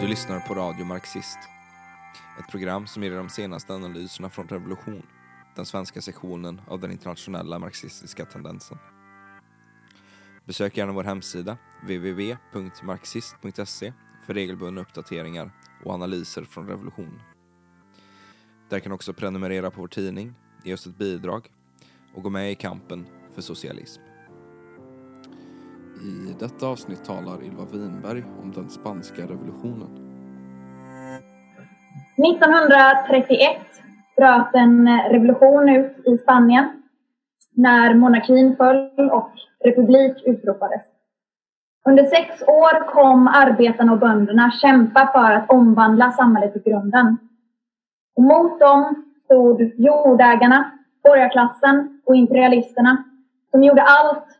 Du lyssnar på Radio Marxist. Ett program som ger dig de senaste analyserna från Revolution, den svenska sektionen av den internationella marxistiska tendensen. Besök gärna vår hemsida, www.marxist.se, för regelbundna uppdateringar och analyser från Revolution. Där kan du också prenumerera på vår tidning, ge oss ett bidrag och gå med i kampen för socialism. I detta avsnitt talar Ylva Winberg om den spanska revolutionen. 1931 bröt en revolution ut i Spanien när monarkin föll och republik utropades. Under sex år kom arbetarna och bönderna kämpa för att omvandla samhället i grunden. Och mot dem stod jordägarna, borgarklassen och imperialisterna som gjorde allt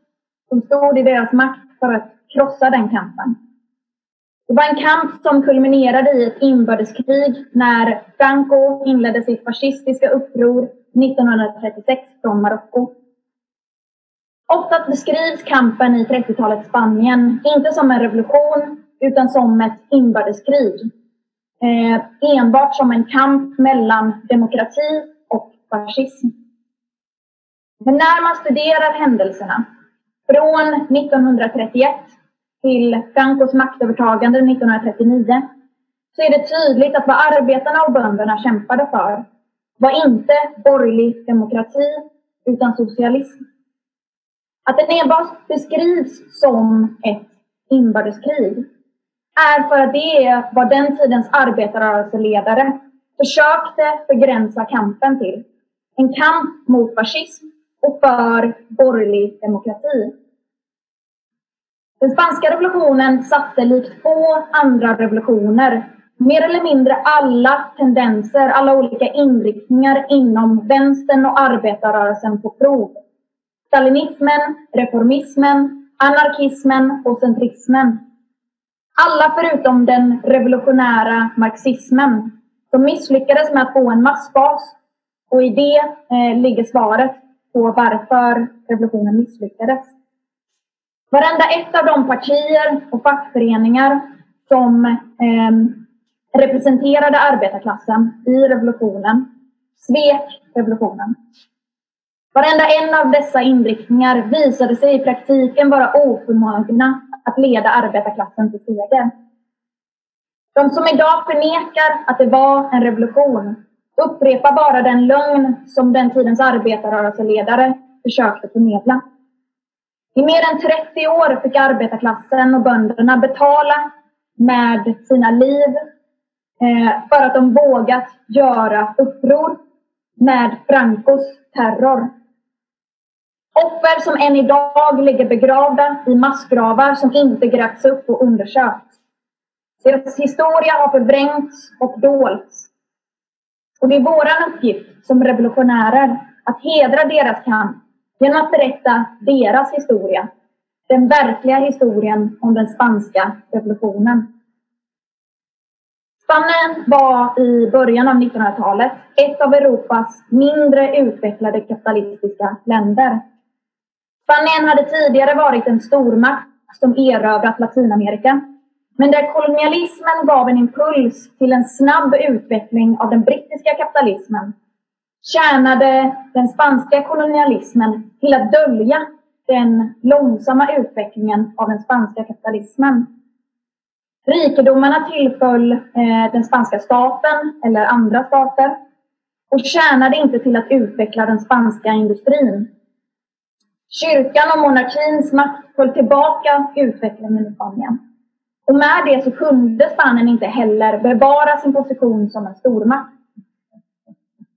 som stod i deras makt för att krossa den kampen. Det var en kamp som kulminerade i ett inbördeskrig när Franco inledde sitt fascistiska uppror 1936 från Marocko. Oftast beskrivs kampen i 30-talets Spanien inte som en revolution utan som ett inbördeskrig. Eh, enbart som en kamp mellan demokrati och fascism. Men när man studerar händelserna från 1931 till Francos maktövertagande 1939 så är det tydligt att vad arbetarna och bönderna kämpade för var inte borgerlig demokrati utan socialism. Att det enbart beskrivs som ett inbördeskrig är för att det är vad den tidens arbetarrörelseledare försökte begränsa kampen till. En kamp mot fascism och för borgerlig demokrati. Den spanska revolutionen satte likt få andra revolutioner mer eller mindre alla tendenser, alla olika inriktningar inom vänstern och arbetarrörelsen på prov. Stalinismen, reformismen, anarkismen och centrismen. Alla förutom den revolutionära marxismen som misslyckades med att få en massbas. Och i det eh, ligger svaret på varför revolutionen misslyckades. Varenda ett av de partier och fackföreningar som eh, representerade arbetarklassen i revolutionen svek revolutionen. Varenda en av dessa inriktningar visade sig i praktiken vara oförmögna att leda arbetarklassen till seger. De som idag förnekar att det var en revolution upprepar bara den lögn som den tidens arbetarrörelseledare försökte förmedla. I mer än 30 år fick arbetarklassen och bönderna betala med sina liv eh, för att de vågat göra uppror med Francos terror. Offer som än idag ligger begravda i massgravar som inte grävts upp och undersökts. Deras historia har förvrängts och dolts. Och det är vår uppgift som revolutionärer att hedra deras kamp genom att berätta deras historia. Den verkliga historien om den spanska revolutionen. Spanien var i början av 1900-talet ett av Europas mindre utvecklade kapitalistiska länder. Spanien hade tidigare varit en stormakt som erövrat Latinamerika. Men där kolonialismen gav en impuls till en snabb utveckling av den brittiska kapitalismen tjänade den spanska kolonialismen till att dölja den långsamma utvecklingen av den spanska kapitalismen. Rikedomarna tillföll eh, den spanska staten eller andra stater och tjänade inte till att utveckla den spanska industrin. Kyrkan och monarkins makt höll tillbaka utvecklingen i Spanien. Och med det så kunde Spanien inte heller bevara sin position som en stormakt.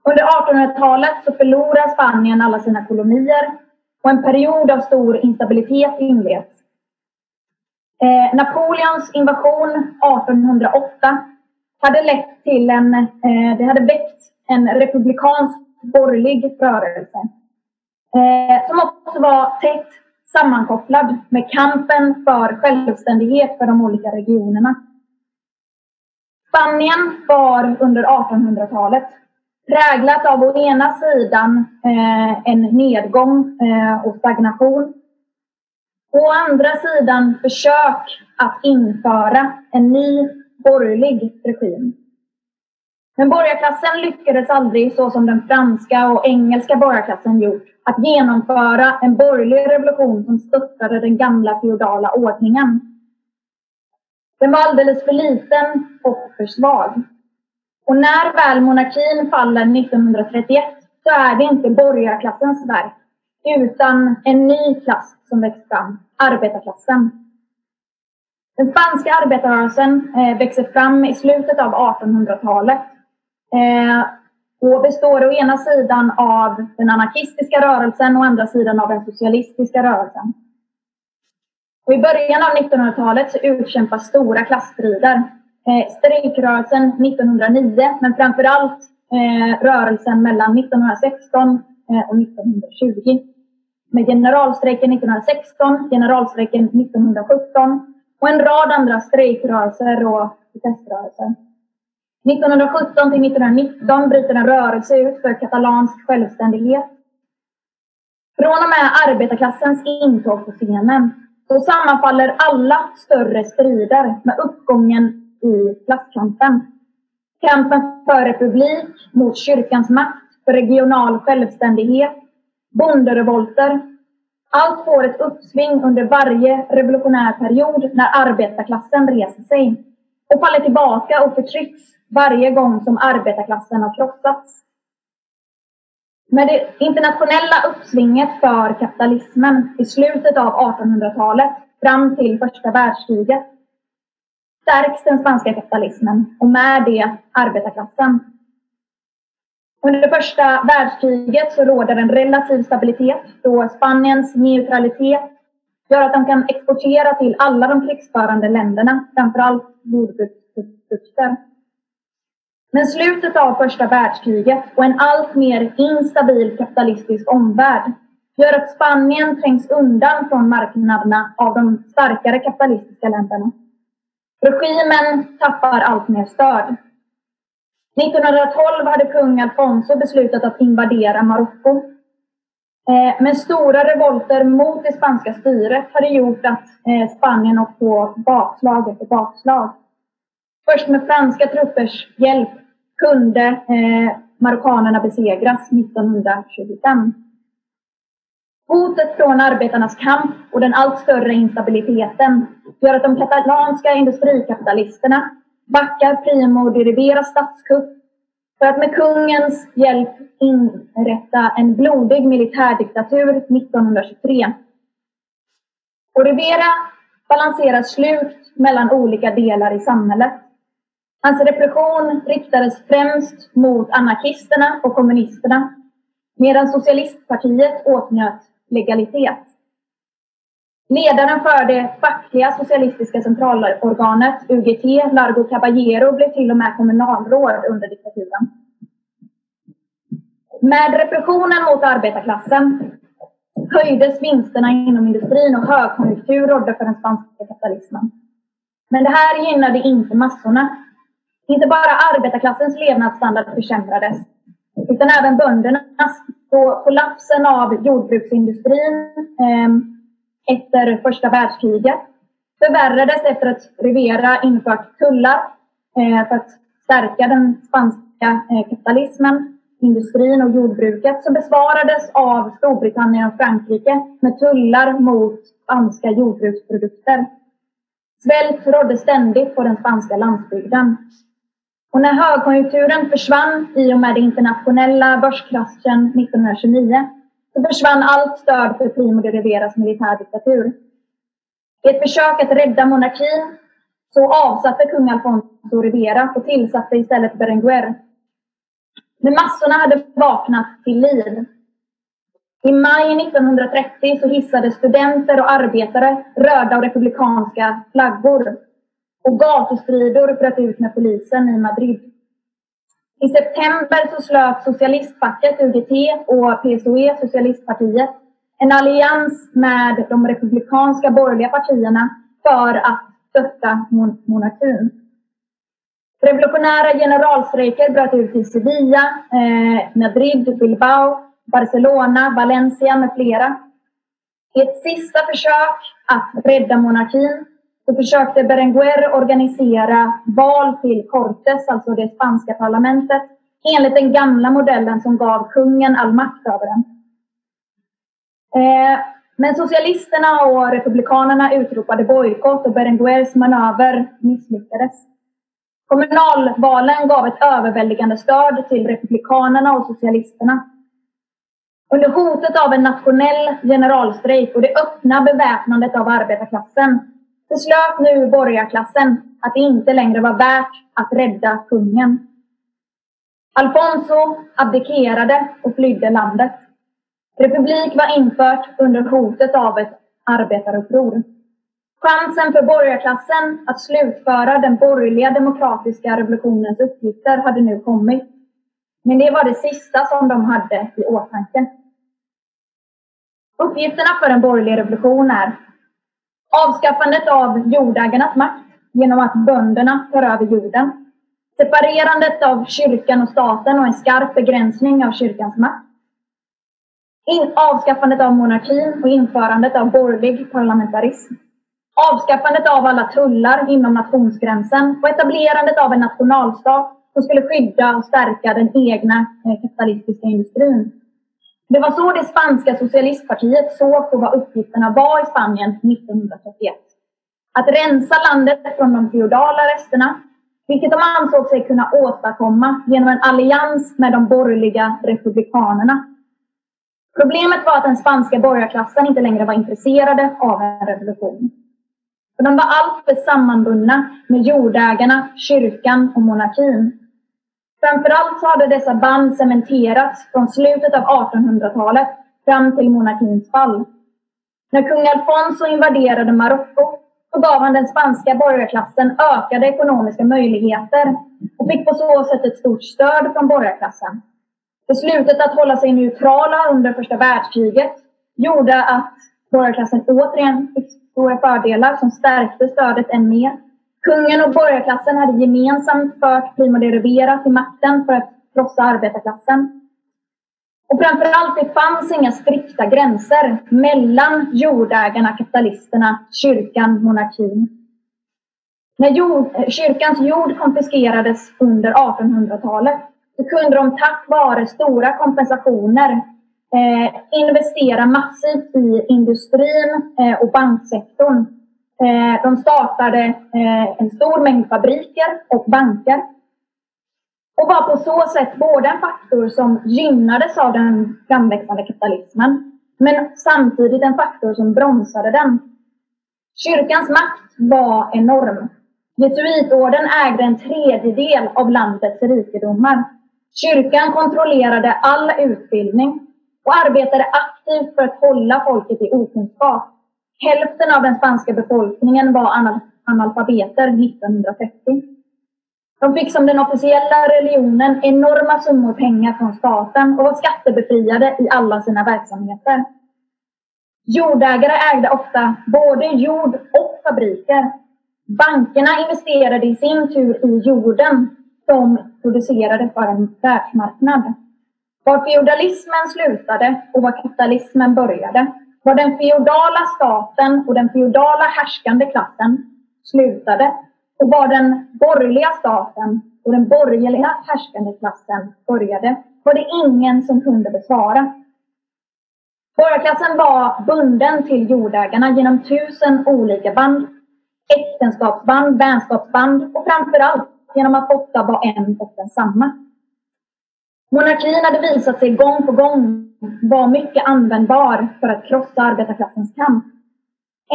Under 1800-talet så förlorar Spanien alla sina kolonier och en period av stor instabilitet inleds. Eh, Napoleons invasion 1808 hade lett till en, eh, det hade väckt en republikansk borgerlig rörelse. Eh, som också var tätt sammankopplad med kampen för självständighet för de olika regionerna. Spanien var under 1800-talet präglat av å ena sidan eh, en nedgång eh, och stagnation. Å andra sidan försök att införa en ny borgerlig regim. Men borgarklassen lyckades aldrig, så som den franska och engelska borgarklassen gjort, att genomföra en borgerlig revolution som störtade den gamla feodala ordningen. Den var alldeles för liten och för svag. Och när väl monarkin faller 1931 så är det inte borgarklassens verk, utan en ny klass som växer fram, arbetarklassen. Den spanska arbetarrörelsen eh, växer fram i slutet av 1800-talet eh, och består å ena sidan av den anarkistiska rörelsen och å andra sidan av den socialistiska rörelsen. Och I början av 1900-talet så utkämpas stora klassstrider. Eh, strejkrörelsen 1909, men framför allt eh, rörelsen mellan 1916 eh, och 1920. Med generalstrejken 1916, generalstrejken 1917 och en rad andra strejkrörelser och proteströrelser. 1917 till 1919 bryter en rörelse ut för katalansk självständighet. Från och med arbetarklassens intåg på scenen så sammanfaller alla större strider med uppgången i klasskampen. Kampen för republik, mot kyrkans makt, för regional självständighet, bonderevolter. Allt får ett uppsving under varje revolutionär period när arbetarklassen reser sig och faller tillbaka och förtrycks varje gång som arbetarklassen har krossats. Med det internationella uppsvinget för kapitalismen i slutet av 1800-talet fram till första världskriget stärks den spanska kapitalismen och med det arbetarklassen. Under första världskriget så råder en relativ stabilitet då Spaniens neutralitet gör att de kan exportera till alla de krigsförande länderna, framförallt jordbruksprodukter. Men slutet av första världskriget och en allt mer instabil kapitalistisk omvärld gör att Spanien trängs undan från marknaderna av de starkare kapitalistiska länderna. Regimen tappar allt mer stöd. 1912 hade kung Alfonso beslutat att invadera Marocko. Eh, men stora revolter mot det spanska styret hade gjort att eh, Spanien åkt på bakslag efter bakslag. Först med franska truppers hjälp kunde eh, marockanerna besegras 1925. Hotet från arbetarnas kamp och den allt större instabiliteten gör att de katalanska industrikapitalisterna backar Primo de Riveras statskupp för att med kungens hjälp inrätta en blodig militärdiktatur 1923. Och Rivera balanserar slut mellan olika delar i samhället. Hans repression riktades främst mot anarkisterna och kommunisterna medan socialistpartiet åtnjöt legalitet. Ledaren för det fackliga socialistiska centralorganet UGT, Largo Caballero, blev till och med kommunalråd under diktaturen. Med repressionen mot arbetarklassen höjdes vinsterna inom industrin och högkonjunktur rådde för den spanska kapitalismen. Men det här gynnade inte massorna. Inte bara arbetarklassens levnadsstandard försämrades, utan även böndernas. Så kollapsen av jordbruksindustrin eh, efter första världskriget förvärrades efter att Rivera infört tullar eh, för att stärka den spanska eh, kapitalismen, industrin och jordbruket som besvarades av Storbritannien och Frankrike med tullar mot spanska jordbruksprodukter. Svält rådde ständigt på den spanska landsbygden. Och när högkonjunkturen försvann i och med den internationella börskraschen 1929 så försvann allt stöd för Primo de Riveras militärdiktatur. I ett försök att rädda monarkin så avsatte kung Alfonso Rivera och tillsatte istället Berenguer. Men massorna hade vaknat till liv. I maj 1930 så hissade studenter och arbetare röda och republikanska flaggor och gatustrider bröt ut med polisen i Madrid. I september så slöt socialistfacket UGT och PSOE, Socialistpartiet, en allians med de republikanska borgerliga partierna för att stötta monarkin. Revolutionära generalstrejker bröt ut i Sevilla, eh, Madrid, Bilbao, Barcelona, Valencia med flera. I ett sista försök att rädda monarkin så försökte Berenguer organisera val till Cortes, alltså det spanska parlamentet, enligt den gamla modellen som gav kungen all makt över den. Eh, men socialisterna och republikanerna utropade bojkott och Berenguers manöver misslyckades. Kommunalvalen gav ett överväldigande stöd till republikanerna och socialisterna. Under hotet av en nationell generalstrejk och det öppna beväpnandet av arbetarklassen beslöt nu borgarklassen att det inte längre var värt att rädda kungen. Alfonso abdikerade och flydde landet. Republik var infört under hotet av ett arbetaruppror. Chansen för borgarklassen att slutföra den borgerliga demokratiska revolutionens uppgifter hade nu kommit. Men det var det sista som de hade i åtanke. Uppgifterna för en borgerlig revolution är avskaffandet av jordägarnas makt genom att bönderna tar över jorden, separerandet av kyrkan och staten och en skarp begränsning av kyrkans makt, in, avskaffandet av monarkin och införandet av borgerlig parlamentarism, avskaffandet av alla tullar inom nationsgränsen och etablerandet av en nationalstat som skulle skydda och stärka den egna eh, kapitalistiska industrin. Det var så det spanska socialistpartiet såg på vad uppgifterna var i Spanien 1931. Att rensa landet från de feodala resterna, vilket de ansåg sig kunna åstadkomma genom en allians med de borgerliga republikanerna. Problemet var att den spanska borgarklassen inte längre var intresserade av en revolution. För de var alltför sammanbundna med jordägarna, kyrkan och monarkin. Framförallt så hade dessa band cementerats från slutet av 1800-talet fram till monarkins fall. När kung Alfonso invaderade Marocko så gav han den spanska borgarklassen ökade ekonomiska möjligheter och fick på så sätt ett stort stöd från borgarklassen. Beslutet att hålla sig neutrala under första världskriget gjorde att borgarklassen återigen fick stora fördelar som stärkte stödet än mer. Kungen och borgarklassen hade gemensamt fört Primo de Rivera till makten för att krossa arbetarklassen. Och framförallt, det fanns inga strikta gränser mellan jordägarna, kapitalisterna, kyrkan, monarkin. När jord, eh, kyrkans jord konfiskerades under 1800-talet så kunde de tack vare stora kompensationer eh, investera massivt i industrin eh, och banksektorn. Eh, de startade eh, en stor mängd fabriker och banker och var på så sätt både en faktor som gynnades av den framväxande kapitalismen men samtidigt en faktor som bromsade den. Kyrkans makt var enorm. Jesuitorden ägde en tredjedel av landets rikedomar. Kyrkan kontrollerade all utbildning och arbetade aktivt för att hålla folket i okunskap. Hälften av den spanska befolkningen var analfabeter 1930. De fick som den officiella religionen enorma summor pengar från staten och var skattebefriade i alla sina verksamheter. Jordägare ägde ofta både jord och fabriker. Bankerna investerade i sin tur i jorden som producerade för en världsmarknad. Var feodalismen slutade och var kapitalismen började. Var den feodala staten och den feodala härskande klassen slutade och var den borgerliga staten och den borgerliga härskande klassen började var det ingen som kunde besvara. Borgarklassen var bunden till jordägarna genom tusen olika band. Äktenskapsband, vänskapsband och framförallt genom att ofta vara en och densamma. Monarkin hade visat sig gång på gång vara mycket användbar för att krossa arbetarklassens kamp.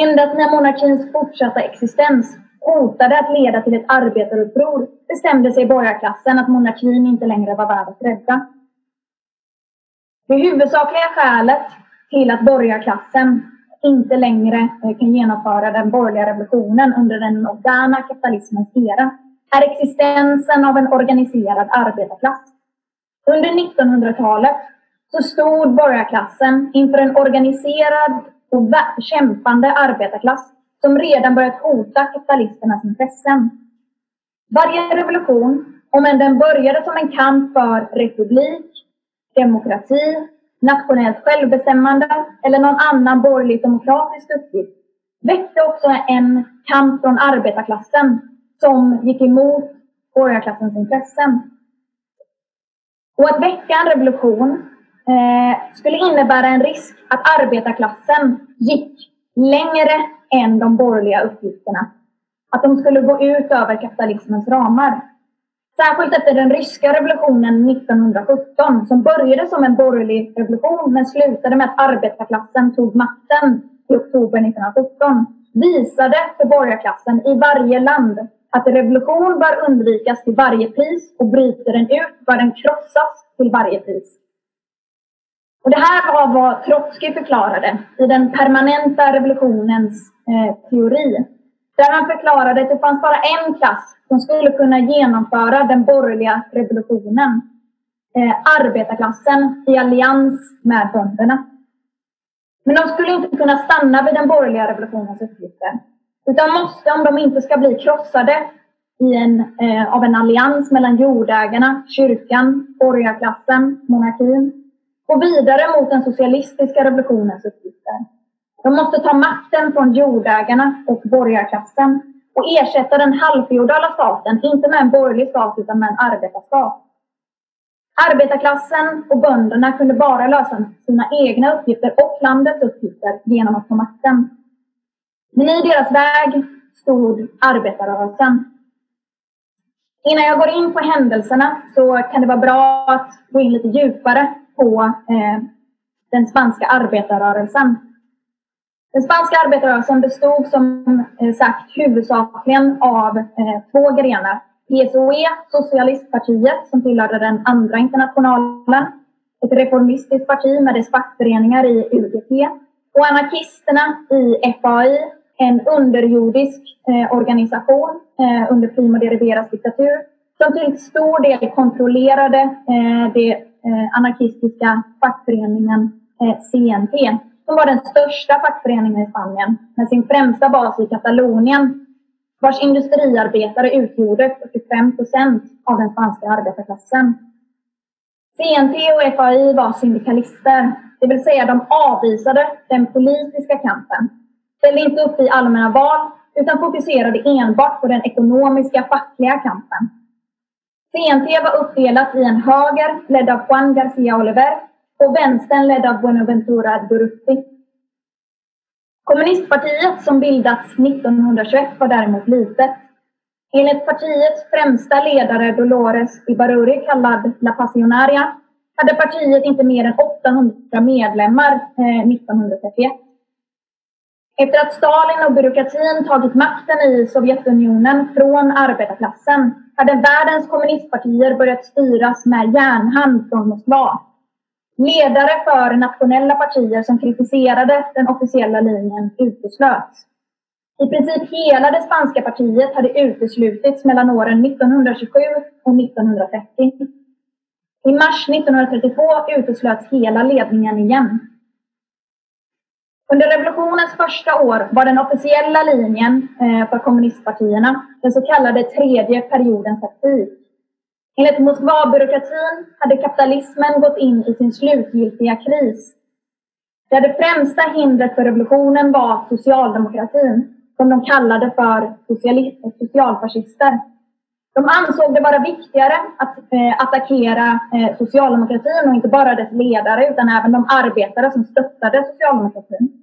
Endast när monarkins fortsatta existens hotade att leda till ett arbetaruppror bestämde sig borgarklassen att monarkin inte längre var värd att rädda. Det huvudsakliga skälet till att borgarklassen inte längre kan genomföra den borgerliga revolutionen under den moderna kapitalismens era är existensen av en organiserad arbetarklass. Under 1900-talet så stod borgarklassen inför en organiserad och kämpande arbetarklass som redan börjat hota kapitalisternas intressen. Varje revolution, om än den började som en kamp för republik, demokrati, nationellt självbestämmande eller någon annan borgerlig demokratisk uppgift, väckte också en kamp från arbetarklassen som gick emot borgarklassens intressen. Och att väcka en revolution eh, skulle innebära en risk att arbetarklassen gick längre än de borgerliga uppgifterna. Att de skulle gå ut över kapitalismens ramar. Särskilt efter den ryska revolutionen 1917 som började som en borgerlig revolution men slutade med att arbetarklassen tog makten i oktober 1917 visade för borgarklassen i varje land att revolution bör undvikas till varje pris och bryter den ut bör den krossas till varje pris. Och det här var vad Trotskij förklarade i den permanenta revolutionens eh, teori. Där han förklarade att det fanns bara en klass som skulle kunna genomföra den borgerliga revolutionen. Eh, arbetarklassen i allians med bönderna. Men de skulle inte kunna stanna vid den borgerliga revolutionens uppgifter. Utan måste, om de inte ska bli krossade i en, eh, av en allians mellan jordägarna, kyrkan, borgarklassen, monarkin, gå vidare mot den socialistiska revolutionens uppgifter. De måste ta makten från jordägarna och borgarklassen och ersätta den halvfeodala staten, inte med en borgerlig stat utan med en arbetarstat. Arbetarklassen och bönderna kunde bara lösa sina egna uppgifter och landets uppgifter genom att ta makten. Men i deras väg stod arbetarrörelsen. Innan jag går in på händelserna så kan det vara bra att gå in lite djupare på eh, den spanska arbetarrörelsen. Den spanska arbetarrörelsen bestod som eh, sagt huvudsakligen av eh, två grenar. PSOE, Socialistpartiet, som tillhörde den andra internationalen. Ett reformistiskt parti med dess fackföreningar i UGT. Och anarkisterna i FAI, en underjordisk eh, organisation eh, under Primo de Riveras diktatur som till stor del kontrollerade eh, det eh, anarkistiska fackföreningen eh, CNT som var den största fackföreningen i Spanien med sin främsta bas i Katalonien vars industriarbetare utgjorde 45 procent av den spanska arbetarklassen. CNT och FAI var syndikalister, det vill säga de avvisade den politiska kampen, ställde inte upp i allmänna val utan fokuserade enbart på den ekonomiska fackliga kampen. CNT var uppdelat i en höger ledd av Juan Garcia Oliver och vänstern ledd av Buenaventura Durruti. Kommunistpartiet som bildats 1921 var däremot litet. Enligt partiets främsta ledare Dolores Ibaruri, kallad La Passionaria, hade partiet inte mer än 800 medlemmar eh, 1931. Efter att Stalin och byråkratin tagit makten i Sovjetunionen från arbetarklassen hade världens kommunistpartier börjat styras med järnhand från Moskva. Ledare för nationella partier som kritiserade den officiella linjen uteslöts. I princip hela det spanska partiet hade uteslutits mellan åren 1927 och 1930. I mars 1932 uteslöts hela ledningen igen. Under revolutionens första år var den officiella linjen eh, för kommunistpartierna den så kallade tredje periodens taktik. Enligt Moskvabyråkratin hade kapitalismen gått in i sin slutgiltiga kris. Där det främsta hindret för revolutionen var socialdemokratin, som de kallade för socialfascister. De ansåg det vara viktigare att eh, attackera eh, socialdemokratin och inte bara dess ledare utan även de arbetare som stöttade socialdemokratin.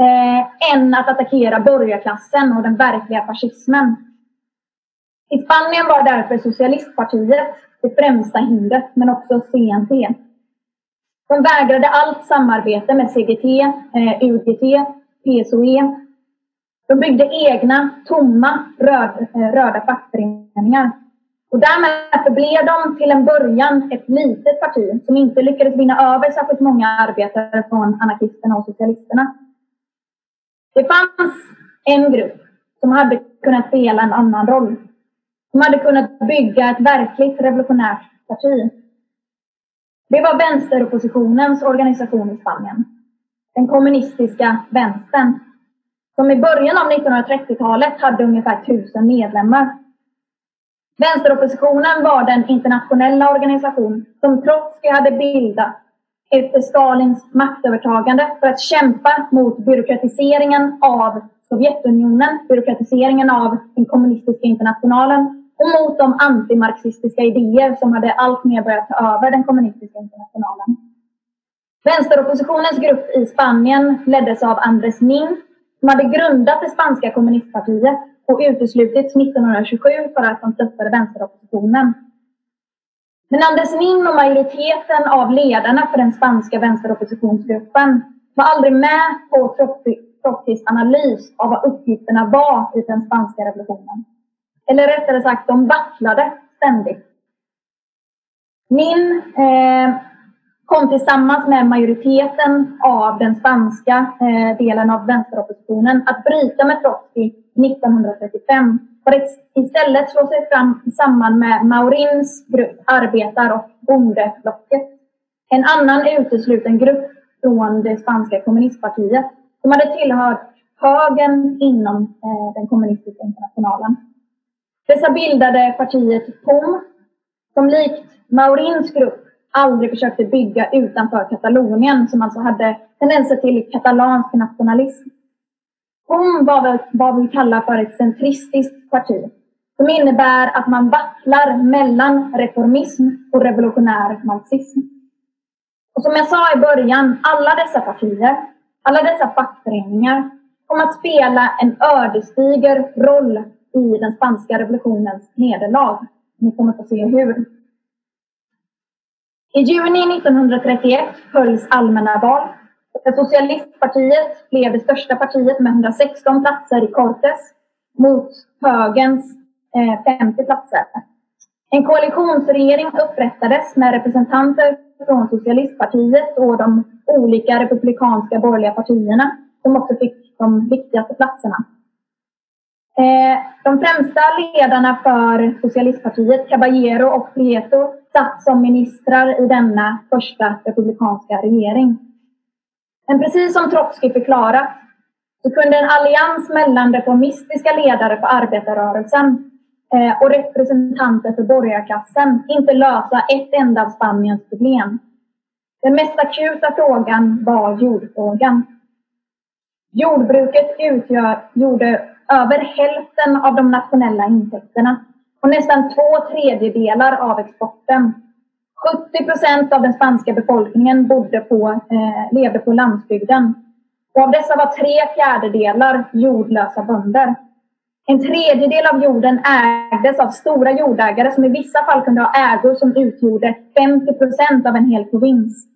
Eh, än att attackera borgarklassen och den verkliga fascismen. I Spanien var därför socialistpartiet det främsta hindret, men också CNT. De vägrade allt samarbete med CGT, eh, UGT, PSOE. De byggde egna, tomma, röd, eh, röda fackföreningar. Och därmed förblev de till en början ett litet parti som inte lyckades vinna över särskilt många arbetare från anarkisterna och socialisterna. Det fanns en grupp som hade kunnat spela en annan roll. Som hade kunnat bygga ett verkligt revolutionärt parti. Det var vänsteroppositionens organisation i Spanien. Den kommunistiska vänstern. Som i början av 1930-talet hade ungefär tusen medlemmar. Vänsteroppositionen var den internationella organisation som Trotsky hade bildat efter Stalins maktövertagande för att kämpa mot byråkratiseringen av Sovjetunionen, byråkratiseringen av den kommunistiska internationalen och mot de antimarxistiska idéer som hade alltmer börjat ta över den kommunistiska internationalen. Vänsteroppositionens grupp i Spanien leddes av Andres Nin som hade grundat det spanska kommunistpartiet och uteslutits 1927 för att de stöttade vänsteroppositionen. Men Andres Nin och majoriteten av ledarna för den spanska vänsteroppositionsgruppen var aldrig med på Trotskijs analys av vad uppgifterna var i den spanska revolutionen. Eller rättare sagt, de vacklade ständigt. Nin eh, kom tillsammans med majoriteten av den spanska eh, delen av vänsteroppositionen att bryta med Trotskij 1935 för att istället slå sig fram samman med Maurins grupp Arbetar och bondeblocket. En annan utesluten grupp från det spanska kommunistpartiet som hade tillhört högern inom eh, den kommunistiska internationalen. Dessa bildade partiet POM som likt Maurins grupp aldrig försökte bygga utanför Katalonien som alltså hade tendenser till katalansk nationalism. POM var vad vi kallar för ett centristiskt parti som innebär att man vacklar mellan reformism och revolutionär marxism. Och som jag sa i början, alla dessa partier, alla dessa fackföreningar kom att spela en ödesdiger roll i den spanska revolutionens nederlag. Ni kommer få se hur. I juni 1931 hölls allmänna val. Socialistpartiet blev det största partiet med 116 platser i Cortes mot högerns eh, 50 platser. En koalitionsregering upprättades med representanter från Socialistpartiet och de olika republikanska borgerliga partierna som också fick de viktigaste platserna. Eh, de främsta ledarna för Socialistpartiet, Caballero och Prieto, satt som ministrar i denna första republikanska regering. Men precis som Trotskij förklarat så kunde en allians mellan reformistiska ledare för arbetarrörelsen eh, och representanter för borgarklassen inte lösa ett enda av Spaniens problem. Den mest akuta frågan var jordfrågan. Jordbruket utgjorde över hälften av de nationella intäkterna och nästan två tredjedelar av exporten. 70 procent av den spanska befolkningen bodde på, eh, levde på landsbygden. Och av dessa var tre fjärdedelar jordlösa bönder. En tredjedel av jorden ägdes av stora jordägare som i vissa fall kunde ha ägor som utgjorde 50 procent av en hel provins.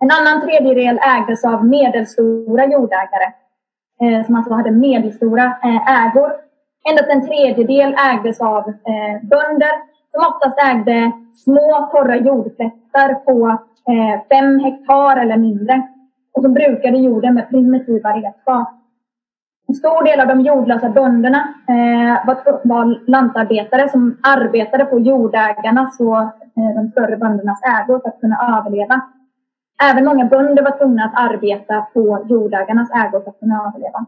En annan tredjedel ägdes av medelstora jordägare eh, som alltså hade medelstora eh, ägor. Endast en tredjedel ägdes av eh, bönder som oftast ägde små torra jordplättar på eh, fem hektar eller mindre och som brukade jorden med primitiva redskap. En stor del av de jordlösa bönderna eh, var, var lantarbetare som arbetade på jordägarnas och eh, de större böndernas ägor för att kunna överleva. Även många bönder var tvungna att arbeta på jordägarnas ägor för att kunna överleva.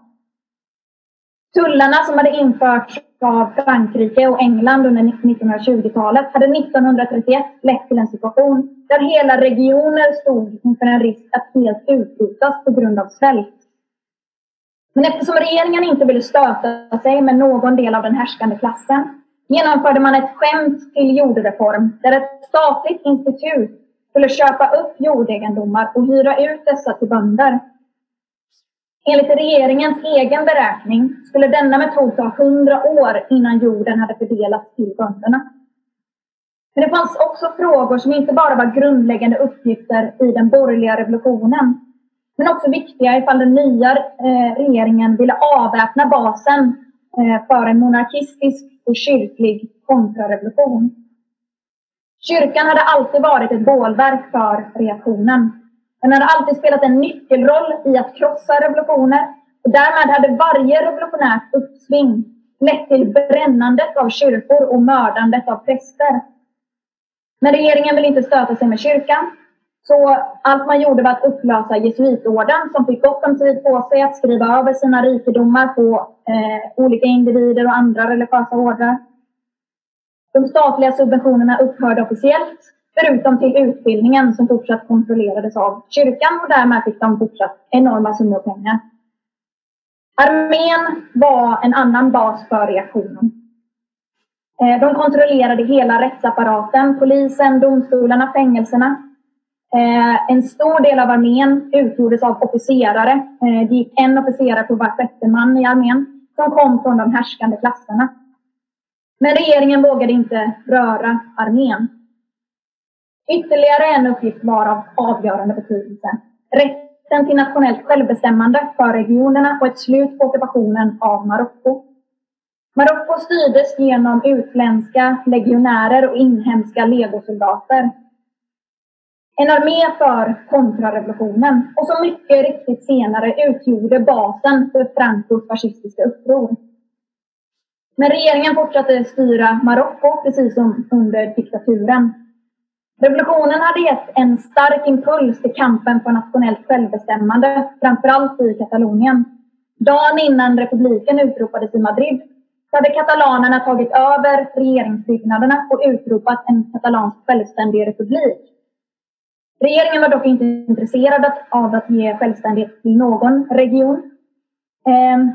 Tullarna som hade införts av Frankrike och England under 1920-talet hade 1931 lett till en situation där hela regioner stod inför en risk att helt utrotas på grund av svält. Men eftersom regeringen inte ville stöta sig med någon del av den härskande klassen genomförde man ett skämt till jordreform där ett statligt institut skulle köpa upp jordegendomar och hyra ut dessa till bönder. Enligt regeringens egen beräkning skulle denna metod ta 100 år innan jorden hade fördelats till bönderna. Men det fanns också frågor som inte bara var grundläggande uppgifter i den borgerliga revolutionen, men också viktiga ifall den nya eh, regeringen ville avväpna basen eh, för en monarkistisk och kyrklig kontrarevolution. Kyrkan hade alltid varit ett bålverk för reaktionen. Den hade alltid spelat en nyckelroll i att krossa revolutioner och därmed hade varje revolutionärt uppsving lett till brännandet av kyrkor och mördandet av präster. Men regeringen ville inte stöta sig med kyrkan. Så allt man gjorde var att upplösa jesuitorden som fick gott om tid på sig att skriva över sina rikedomar på eh, olika individer och andra religiösa ordrar. De statliga subventionerna upphörde officiellt, förutom till utbildningen som fortsatt kontrollerades av kyrkan och därmed fick de fortsatt enorma summor pengar. Armén var en annan bas för reaktionen. Eh, de kontrollerade hela rättsapparaten, polisen, domstolarna, fängelserna. Eh, en stor del av armén utgjordes av officerare. Eh, det gick en officerare på var sjätte man i armén som kom från de härskande klasserna. Men regeringen vågade inte röra armén. Ytterligare en uppgift var av avgörande betydelse. Rätten till nationellt självbestämmande för regionerna och ett slut på ockupationen av Marocko. Marocko styrdes genom utländska legionärer och inhemska legosoldater. En armé för kontrarevolutionen och som mycket riktigt senare utgjorde basen för Francos fascistiska uppror. Men regeringen fortsatte styra Marocko precis som under diktaturen. Revolutionen hade gett en stark impuls till kampen för nationellt självbestämmande, framförallt i Katalonien. Dagen innan republiken utropades i Madrid så hade katalanerna tagit över regeringsbyggnaderna och utropat en katalansk självständig republik. Regeringen var dock inte intresserad av att ge självständighet till någon region. Ehm,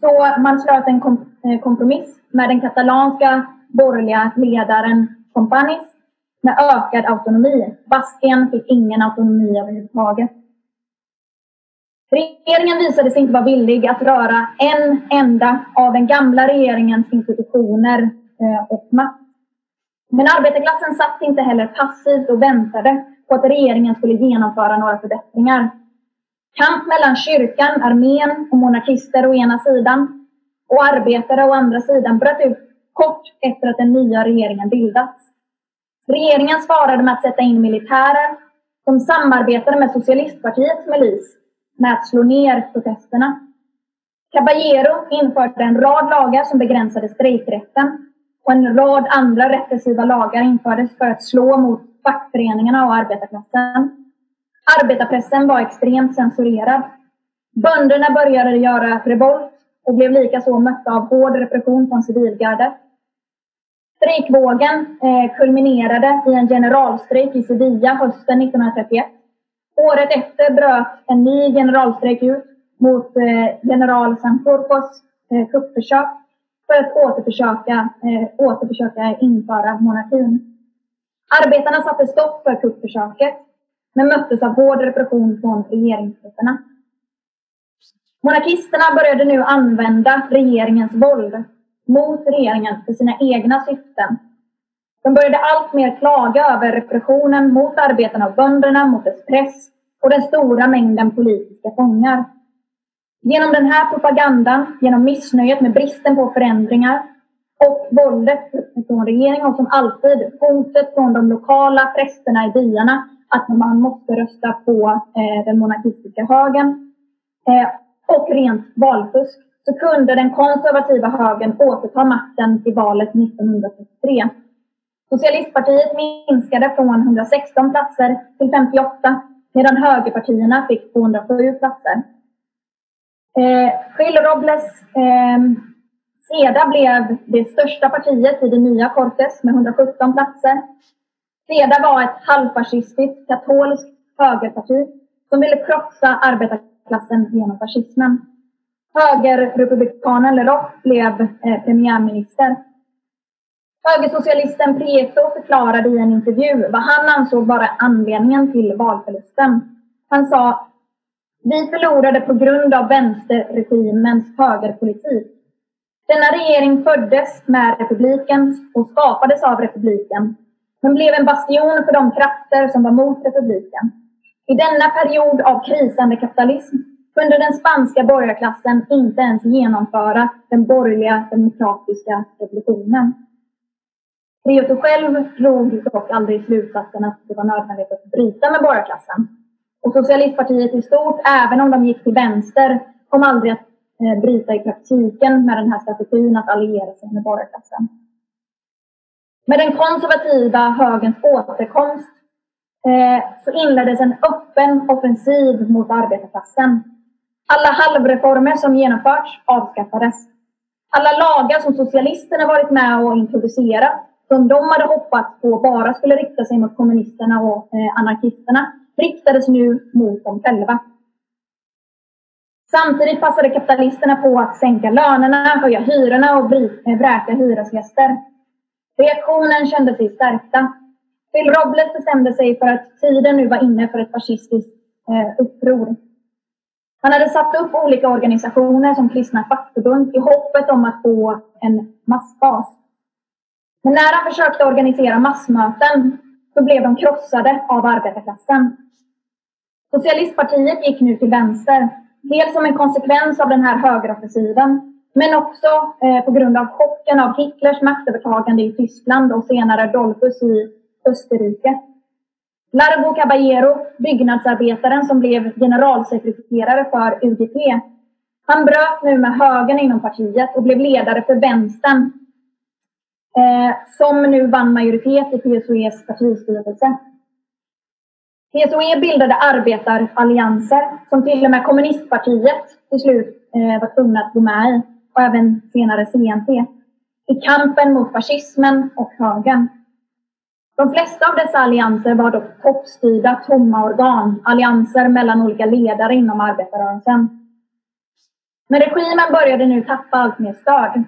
så man slöt en eh, kompromiss med den katalanska borgerliga ledaren Companys med ökad autonomi. Baskien fick ingen autonomi överhuvudtaget. Regeringen visade sig inte vara villig att röra en enda av den gamla regeringens institutioner eh, och makt. Men arbetarklassen satt inte heller passivt och väntade på att regeringen skulle genomföra några förbättringar. Kamp mellan kyrkan, armén och monarkister å ena sidan och arbetare å andra sidan bröt ut kort efter att den nya regeringen bildats. Regeringen svarade med att sätta in militärer som samarbetade med socialistpartiets milis med att slå ner protesterna. Caballero införde en rad lagar som begränsade strejkrätten och en rad andra repressiva lagar infördes för att slå mot fackföreningarna och arbetarklassen. Arbetarpressen var extremt censurerad. Bönderna började göra revolt och blev likaså mötta av hård repression från civilgardet. Strejkvågen eh, kulminerade i en generalstrejk i Sevilla hösten 1931. Året efter bröt en ny generalstrejk ut mot eh, general Santorpos eh, kuppförsök för att återförsöka, eh, återförsöka införa monarkin. Arbetarna satte stopp för kuppförsöket men möttes av hård repression från regeringstrupperna. Monarkisterna började nu använda regeringens våld mot regeringen för sina egna syften. De började alltmer klaga över repressionen mot arbetarna och bönderna, mot dess press och den stora mängden politiska fångar. Genom den här propagandan, genom missnöjet med bristen på förändringar och våldet från regeringen och som alltid hotet från de lokala prästerna i byarna att man måste rösta på eh, den monarkistiska högern eh, och rent valfusk så kunde den konservativa högern återta makten i valet 1963. Socialistpartiet minskade från 116 platser till 58 medan högerpartierna fick 207 platser. Eh, Robles eh, SEDA blev det största partiet i det nya Cortes med 117 platser. SEDA var ett halvfascistiskt katolskt högerparti som ville krossa arbetarklassen genom fascismen. Högerrepublikanen Leroy blev eh, premiärminister. Högersocialisten Prieto förklarade i en intervju vad han ansåg vara anledningen till valförlusten. Han sa Vi förlorade på grund av vänsterregimens högerpolitik. Denna regering föddes med republiken och skapades av republiken men blev en bastion för de krafter som var mot republiken. I denna period av krisande kapitalism kunde den spanska borgarklassen inte ens genomföra den borgerliga demokratiska revolutionen. Prieto själv drog dock aldrig slutsatsen att det var nödvändigt att bryta med borgarklassen. Och socialistpartiet i stort, även om de gick till vänster, kom aldrig att eh, bryta i praktiken med den här strategin att alliera sig med borgarklassen. Med den konservativa högerns återkomst eh, så inleddes en öppen offensiv mot arbetarklassen. Alla halvreformer som genomförts avskaffades. Alla lagar som socialisterna varit med och introducerat, som de hade hoppats på bara skulle rikta sig mot kommunisterna och eh, anarkisterna, riktades nu mot dem själva. Samtidigt passade kapitalisterna på att sänka lönerna, höja hyrorna och eh, vräka hyresgäster. Reaktionen kände sig stärkta. Phil Robles bestämde sig för att tiden nu var inne för ett fascistiskt eh, uppror. Han hade satt upp olika organisationer som kristna fackförbund i hoppet om att få en massbas. Men när han försökte organisera massmöten så blev de krossade av arbetarklassen. Socialistpartiet gick nu till vänster. Dels som en konsekvens av den här högeroffensiven men också eh, på grund av chocken av Hitlers maktövertagande i Tyskland och senare Dolphus i Österrike. Larbo Caballero, byggnadsarbetaren som blev generalsekreterare för UGT, han bröt nu med högern inom partiet och blev ledare för vänstern eh, som nu vann majoritet i PSOEs partistyrelse. PSOE bildade arbetarallianser som till och med kommunistpartiet till slut eh, var tvungna att gå med i och även senare CNT i kampen mot fascismen och högern. De flesta av dessa allianser var dock toppstyrda, tomma organ, allianser mellan olika ledare inom arbetarrörelsen. Men regimen började nu tappa allt mer stöd.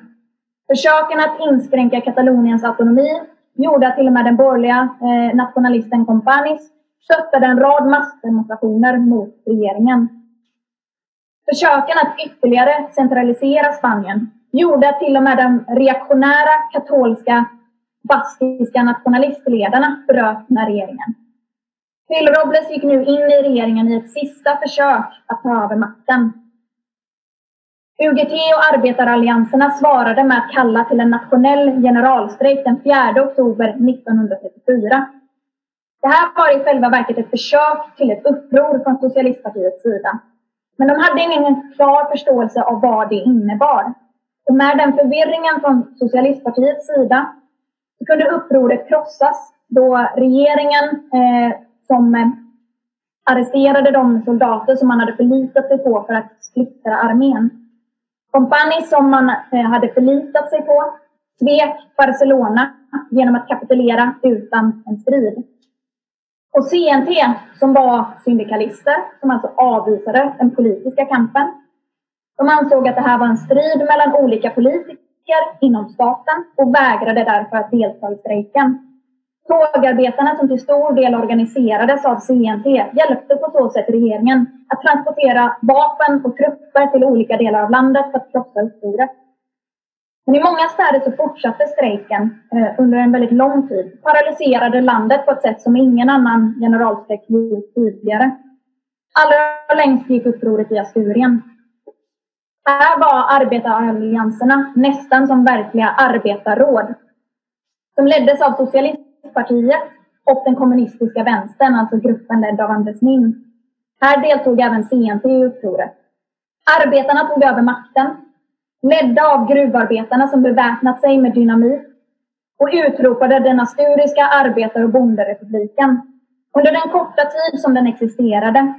Försöken att inskränka Kataloniens autonomi gjorde att till och med den borgerliga eh, nationalisten Companis stöttade en rad massdemonstrationer mot regeringen. Försöken att ytterligare centralisera Spanien gjorde att till och med den reaktionära katolska baskiska nationalistledarna bröt med regeringen. Phil Robles gick nu in i regeringen i ett sista försök att ta över makten. UGT och arbetarallianserna svarade med att kalla till en nationell generalstrejk den 4 oktober 1934. Det här var i själva verket ett försök till ett uppror från socialistpartiets sida. Men de hade ingen klar förståelse av vad det innebar. Och med den förvirringen från socialistpartiets sida kunde upproret krossas då regeringen eh, som eh, arresterade de soldater som man hade förlitat sig på för att splittra armén. Kompani som man eh, hade förlitat sig på svek Barcelona genom att kapitulera utan en strid. Och CNT, som var syndikalister, som alltså avvisade den politiska kampen, de ansåg att det här var en strid mellan olika politiker inom staten och vägrade därför att delta i strejken. Tågarbetarna som till stor del organiserades av CNT hjälpte på så sätt regeringen att transportera vapen och trupper till olika delar av landet för att krossa upproret. Men i många städer så fortsatte strejken eh, under en väldigt lång tid. Paralyserade landet på ett sätt som ingen annan generalstrejk gjort tidigare. Allra längst gick upproret i Asturien. Här var arbetarallianserna nästan som verkliga arbetarråd. Som leddes av Socialistpartiet och den kommunistiska vänstern, alltså gruppen ledd av Anders Min. Här deltog även CNT i upproret. Arbetarna tog över makten ledda av gruvarbetarna som beväpnat sig med dynamit och utropade den asturiska arbetar och bonderepubliken. Under den korta tid som den existerade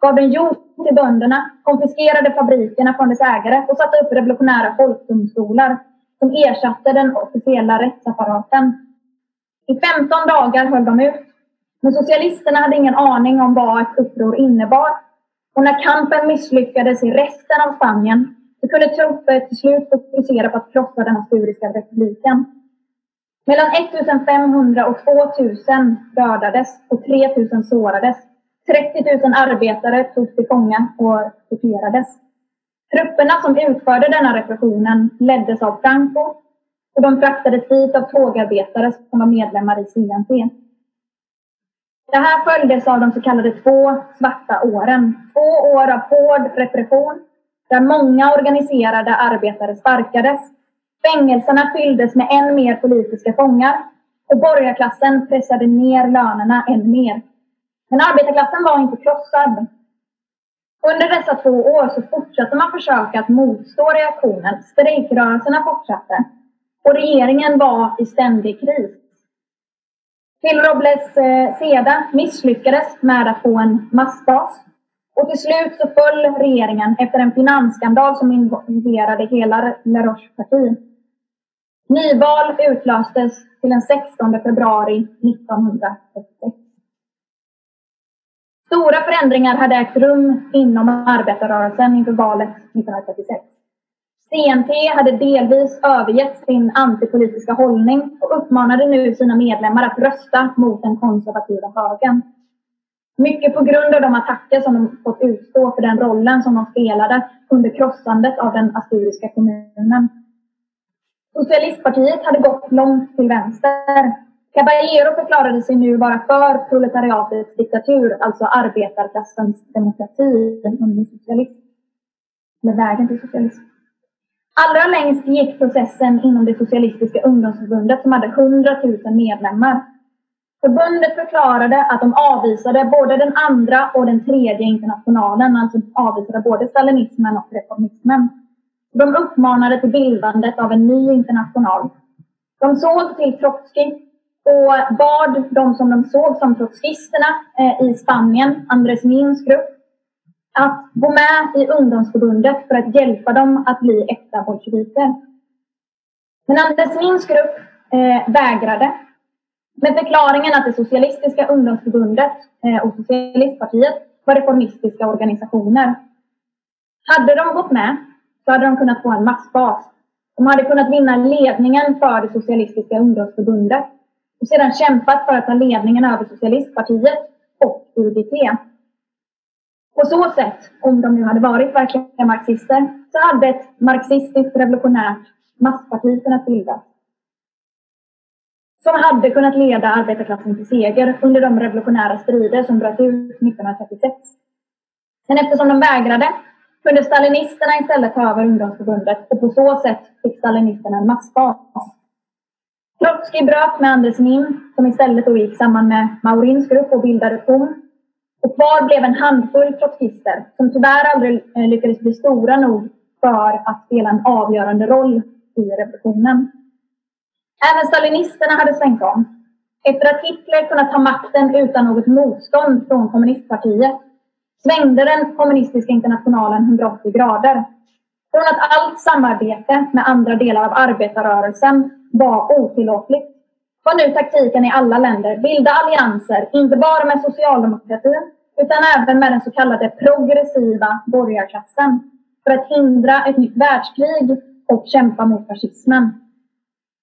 gav den jord till bönderna, konfiskerade fabrikerna från dess ägare och satte upp revolutionära folkdomstolar som ersatte den officiella rättsapparaten. I 15 dagar höll de ut. Men socialisterna hade ingen aning om vad ett uppror innebar. Och när kampen misslyckades i resten av Spanien så kunde trupper till slut fokusera på att krossa den asturiska republiken. Mellan 1500 och 2000 dödades och 3000 sårades. 30 000 arbetare togs till fånga och torterades. Trupperna som utförde denna repressionen leddes av Franco och de fraktades dit av tågarbetare som var medlemmar i CNT. Det här följdes av de så kallade två svarta åren. Två år av hård repression där många organiserade arbetare sparkades. Fängelserna fylldes med än mer politiska fångar och borgarklassen pressade ner lönerna än mer. Men arbetarklassen var inte krossad. Under dessa två år så fortsatte man försöka att motstå reaktionen. Strejkrörelserna fortsatte. Och regeringen var i ständig kris. Phil Robles eh, Seda misslyckades med att få en massbas. Och till slut så föll regeringen efter en finansskandal som involverade hela Laroche parti. Nyval utlöstes till den 16 februari 1936. Stora förändringar hade ägt rum inom arbetarrörelsen inför valet 1936. CNT hade delvis övergett sin antipolitiska hållning och uppmanade nu sina medlemmar att rösta mot den konservativa högern. Mycket på grund av de attacker som de fått utstå för den rollen som de spelade under krossandet av den asturiska kommunen. Socialistpartiet hade gått långt till vänster. Caballero förklarade sig nu vara för proletariatets diktatur, alltså arbetarklassens demokrati under socialism. Eller vägen till socialism. Allra längst gick processen inom det socialistiska ungdomsförbundet som hade 100 000 medlemmar. Förbundet förklarade att de avvisade både den andra och den tredje internationalen, alltså avvisade både stalinismen och reformismen. De uppmanade till bildandet av en ny international. De såg till Trotskij och bad de som de såg som trotskisterna eh, i Spanien, Andres Mins grupp, att gå med i ungdomsförbundet för att hjälpa dem att bli äkta bolsjeviker. Men Andres Mins grupp eh, vägrade med förklaringen att det socialistiska ungdomsförbundet eh, och socialistpartiet var reformistiska organisationer. Hade de gått med så hade de kunnat få en massbas. De hade kunnat vinna ledningen för det socialistiska ungdomsförbundet och sedan kämpat för att ta ledningen över socialistpartiet och UDT. På så sätt, om de nu hade varit verkliga marxister, så hade ett marxistiskt revolutionärt massparti kunnat bildas. Som hade kunnat leda arbetarklassen till seger under de revolutionära strider som bröt ut 1936. Men eftersom de vägrade kunde stalinisterna istället ta över ungdomsförbundet och på så sätt fick stalinisterna en massbas. Trotskij bröt med Andresmin som istället då gick samman med Maurins grupp och bildade POM. Och kvar blev en handfull trotskister som tyvärr aldrig eh, lyckades bli stora nog för att spela en avgörande roll i revolutionen. Även stalinisterna hade svängt om. Efter att Hitler kunnat ta makten utan något motstånd från kommunistpartiet svängde den kommunistiska internationalen 180 grader. Från att allt samarbete med andra delar av arbetarrörelsen var otillåtligt. Var nu taktiken i alla länder. Bilda allianser, inte bara med socialdemokratin utan även med den så kallade progressiva borgarklassen. För att hindra ett nytt världskrig och kämpa mot fascismen.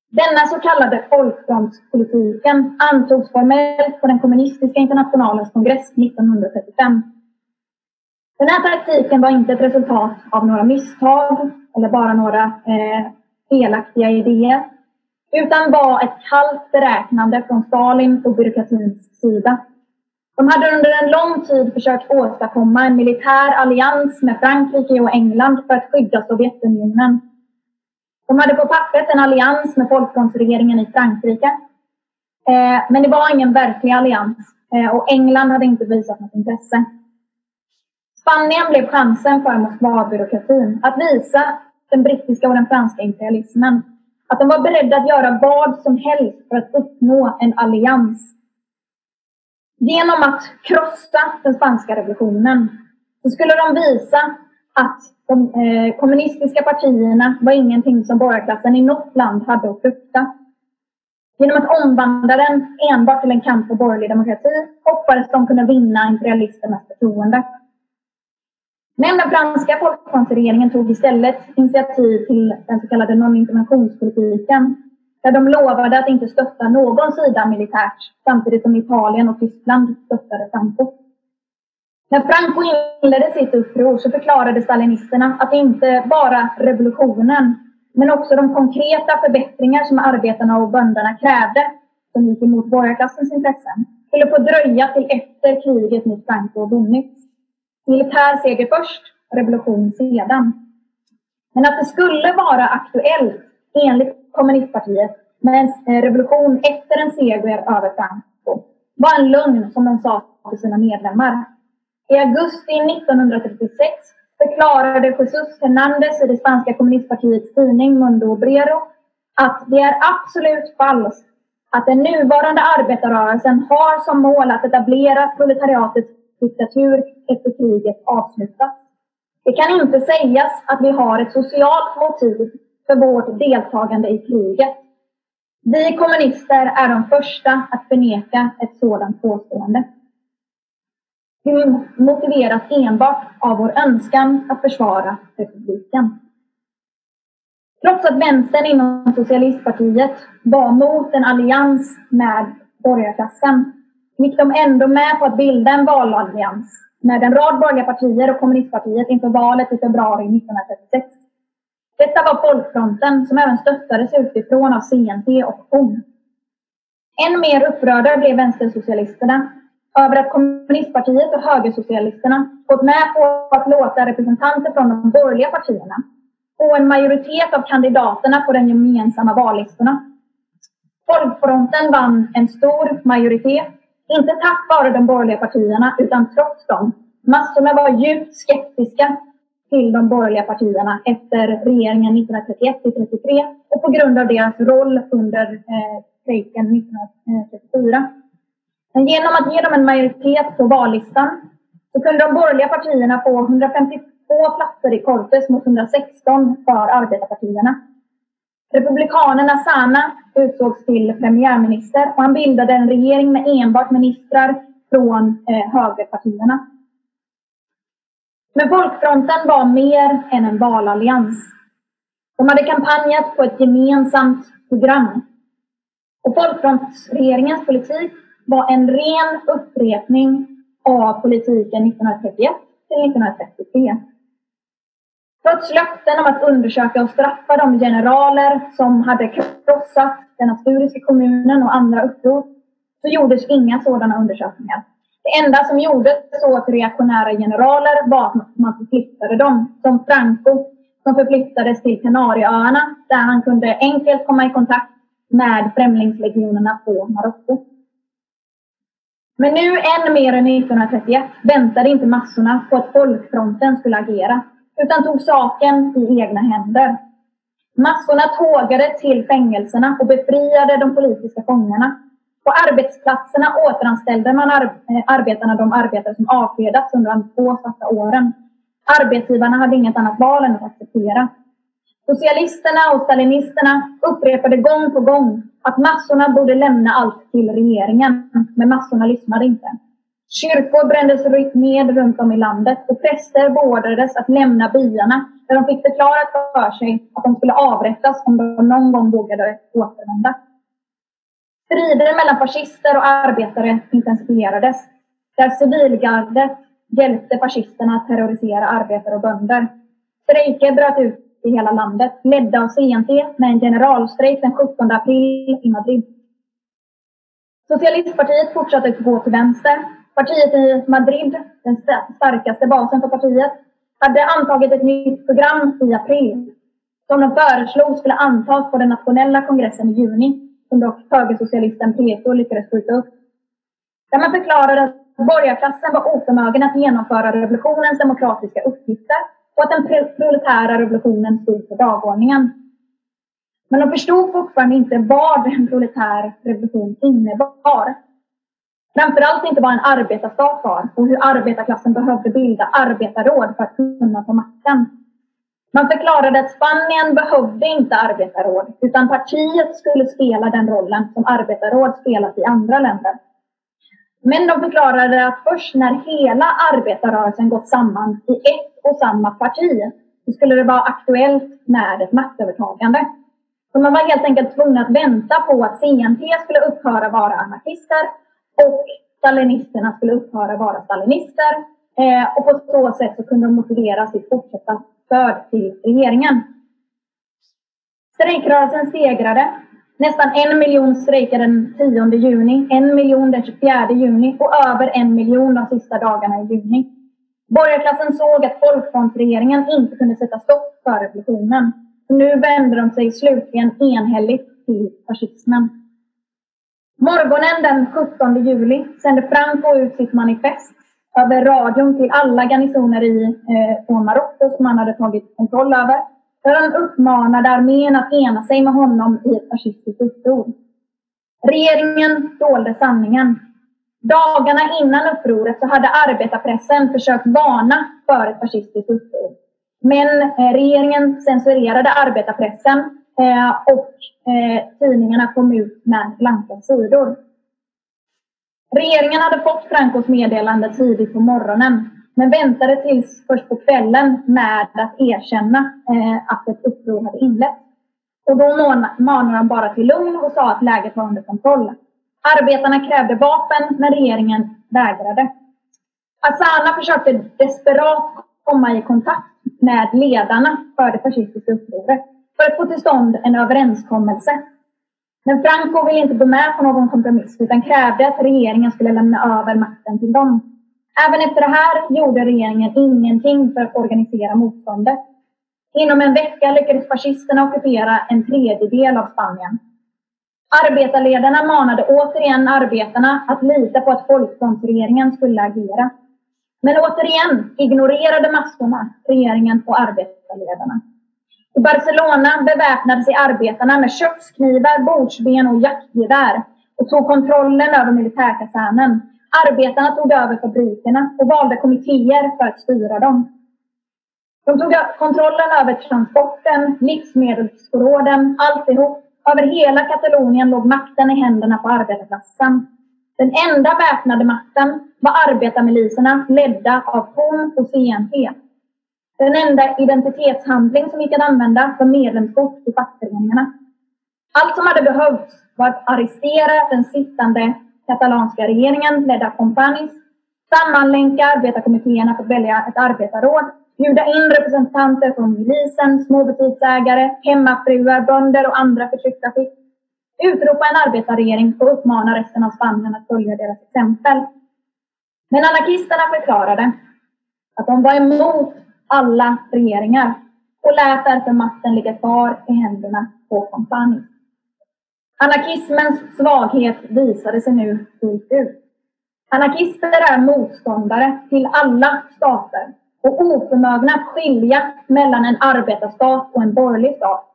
Denna så kallade folkfrontspolitiken antogs formellt på den kommunistiska internationalens kongress 1935. Den här taktiken var inte ett resultat av några misstag eller bara några eh, felaktiga idéer utan var ett kallt beräknande från Stalin och byråkratins sida. De hade under en lång tid försökt åstadkomma en militär allians med Frankrike och England för att skydda Sovjetunionen. De hade på pappret en allians med folkfrontsregeringen i Frankrike. Eh, men det var ingen verklig allians eh, och England hade inte visat något intresse. Spanien blev chansen för Moskvabyråkratin att visa den brittiska och den franska imperialismen att de var beredda att göra vad som helst för att uppnå en allians. Genom att krossa den spanska revolutionen så skulle de visa att de eh, kommunistiska partierna var ingenting som borgarklassen i något land hade att frukta. Genom att omvandla den enbart till en kamp för borgerlig demokrati hoppades de kunna vinna imperialisternas förtroende. Men den franska folkfrontsregeringen tog istället initiativ till den så kallade non-interventionspolitiken där de lovade att inte stötta någon sida militärt samtidigt som Italien och Tyskland stöttade Franco. När Franco inledde sitt uppror så förklarade stalinisterna att inte bara revolutionen men också de konkreta förbättringar som arbetarna och bönderna krävde som gick emot borgarklassens intressen skulle få dröja till efter kriget mot Franco vunnits. Militär seger först, revolution sedan. Men att det skulle vara aktuellt, enligt kommunistpartiet, med en eh, revolution efter en seger över Franco var en lögn som de sa till sina medlemmar. I augusti 1936 förklarade Jesus Hernández i det spanska kommunistpartiets tidning Mundo Obrero att det är absolut falskt att den nuvarande arbetarrörelsen har som mål att etablera proletariatets diktatur efter kriget avslutats. Det kan inte sägas att vi har ett socialt motiv för vårt deltagande i kriget. Vi kommunister är de första att förneka ett sådant påstående. motiveras enbart av vår önskan att försvara republiken. Trots att vänstern inom socialistpartiet var mot en allians med borgarklassen gick de ändå med på att bilda en valallians med en rad borgerliga partier och kommunistpartiet inför valet i februari 1936. Detta var Folkfronten som även stöttades utifrån av CNT och FON. Än mer upprörda blev vänstersocialisterna över att kommunistpartiet och högersocialisterna gått med på att låta representanter från de borgerliga partierna få en majoritet av kandidaterna på de gemensamma vallistorna. Folkfronten vann en stor majoritet, inte tack vare de borgerliga partierna utan trots dem. Massorna var djupt skeptiska till de borgerliga partierna efter regeringen 1931 till 33 och på grund av deras roll under eh, strejken 1934. Men genom att ge dem en majoritet på vallistan så kunde de borgerliga partierna få 152 platser i Cortes mot 116 för arbetarpartierna. Republikanerna Sana utsågs till premiärminister och han bildade en regering med enbart ministrar från eh, högerpartierna. Men Folkfronten var mer än en valallians. De hade kampanjat på ett gemensamt program. Och Folkfrontsregeringens politik var en ren upprepning av politiken 1931 till 1933. Trots löften om att undersöka och straffa de generaler som hade krossat den asturiska kommunen och andra uppror så gjordes inga sådana undersökningar. Det enda som gjordes åt reaktionära generaler var att man förflyttade dem, som Franco som förflyttades till Kanarieöarna där han kunde enkelt komma i kontakt med främlingslegionerna på Marocko. Men nu än mer än 1931 väntade inte massorna på att folkfronten skulle agera utan tog saken i egna händer. Massorna tågade till fängelserna och befriade de politiska fångarna. På arbetsplatserna återanställde man ar eh, arbetarna de arbetare som avskedats under de två svarta åren. Arbetsgivarna hade inget annat val än att acceptera. Socialisterna och stalinisterna upprepade gång på gång att massorna borde lämna allt till regeringen, men massorna lyssnade inte. Kyrkor brändes ned runt om i landet och präster beordrades att lämna byarna där de fick förklarat för sig att de skulle avrättas om de någon gång vågade återvända. Strider mellan fascister och arbetare intensifierades, där civilgardet hjälpte fascisterna att terrorisera arbetare och bönder. Strejker bröt ut i hela landet, ledda av CNT med en generalstrejk den 17 april i Madrid. Socialistpartiet fortsatte att gå till vänster. Partiet i Madrid, den starkaste basen för partiet, hade antagit ett nytt program i april som de föreslog skulle antas på den nationella kongressen i juni, som dock högersocialisten Peto lyckades skjuta upp. Där man förklarade att borgarklassen var oförmögen att genomföra revolutionens demokratiska uppgifter och att den proletära revolutionen stod på dagordningen. Men de förstod fortfarande inte vad en proletär revolution innebar. Framförallt inte vad en arbetarstat var och hur arbetarklassen behövde bilda arbetarråd för att kunna ta makten. Man förklarade att Spanien behövde inte arbetarråd utan partiet skulle spela den rollen som arbetarråd spelat i andra länder. Men de förklarade att först när hela arbetarrörelsen gått samman i ett och samma parti så skulle det vara aktuellt med ett maktövertagande. Så man var helt enkelt tvungen att vänta på att CNT skulle upphöra vara anarkister och stalinisterna skulle upphöra vara stalinister. Eh, och på så sätt så kunde de motivera sitt fortsatta stöd till regeringen. Strejkrörelsen segrade. Nästan en miljon strejkade den 10 juni, en miljon den 24 juni och över en miljon de sista dagarna i juni. Borgarklassen såg att folkfrontsregeringen inte kunde sätta stopp för revolutionen. Nu vände de sig slutligen enhälligt till fascismen. Morgonen den 17 juli sände Franco ut sitt manifest över radion till alla garnisoner i eh, Marocko som han hade tagit kontroll över. Där han uppmanade armén att ena sig med honom i ett fascistiskt uppror. Regeringen dolde sanningen. Dagarna innan upproret så hade arbetarpressen försökt varna för ett fascistiskt uppror. Men eh, regeringen censurerade arbetarpressen eh, och eh, tidningarna kom ut med blanka sidor. Regeringen hade fått Francos meddelande tidigt på morgonen men väntade tills först på kvällen med att erkänna eh, att ett uppror hade inletts. Och då manade han bara till lugn och sa att läget var under kontroll. Arbetarna krävde vapen, men regeringen vägrade. Asana försökte desperat komma i kontakt med ledarna för det fascistiska upproret för att få till stånd en överenskommelse. Men Franco ville inte gå med på någon kompromiss utan krävde att regeringen skulle lämna över makten till dem. Även efter det här gjorde regeringen ingenting för att organisera motståndet. Inom en vecka lyckades fascisterna ockupera en tredjedel av Spanien. Arbetarledarna manade återigen arbetarna att lita på att folkfrontsregeringen skulle agera. Men återigen ignorerade massorna regeringen och arbetarledarna. I Barcelona beväpnade sig arbetarna med köksknivar, bordsben och jaktgevär och tog kontrollen över militärkasernen. Arbetarna tog över fabrikerna och valde kommittéer för att styra dem. De tog kontrollen över transporten, livsmedelsförråden, alltihop. Över hela Katalonien låg makten i händerna på arbetarklassen. Den enda väpnade makten var arbetarmiliserna ledda av POM och CNT. Den enda identitetshandling som gick att använda var medlemskort i fackföreningarna. Allt som hade behövts var att arrestera den sittande katalanska regeringen ledda av Companys, sammanlänka arbetarkommittéerna för att välja ett arbetarråd, bjuda in representanter från milisen, småbutiksägare, hemmafruar, bönder och andra förtryckta skikt, utropa en arbetarregering och uppmana resten av Spanien att följa deras exempel. Men anarkisterna förklarade att de var emot alla regeringar och lät därför makten ligga kvar i händerna på Kompani. Anarkismens svaghet visade sig nu fullt ut. Anarkister är motståndare till alla stater och oförmögna att skilja mellan en arbetarstat och en borgerlig stat.